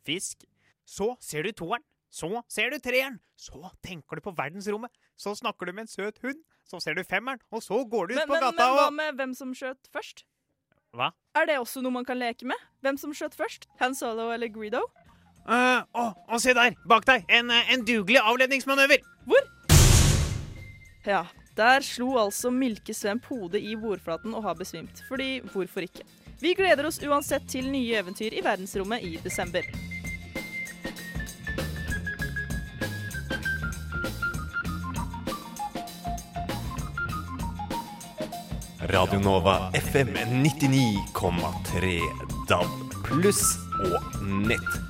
Fisk. Så ser du toeren. Så ser du treeren. Så tenker du på verdensrommet. Så snakker du med en søt hund. Så ser du femmeren, og så går du ut men, på men, gata men hva med hvem som skjøt først? Hva? Er det også noe man kan leke med? Hvem som skjøt først? Han Solo eller Greedo? Uh, oh, å, se der! Bak deg! En, eh, en dugelig avledningsmanøver! Hvor? Ja, der slo altså Milke Svemp hodet i bordflaten og har besvimt. Fordi hvorfor ikke? Vi gleder oss uansett til nye eventyr i verdensrommet i desember. Radio Nova FM 99,3 DAB pluss og nett.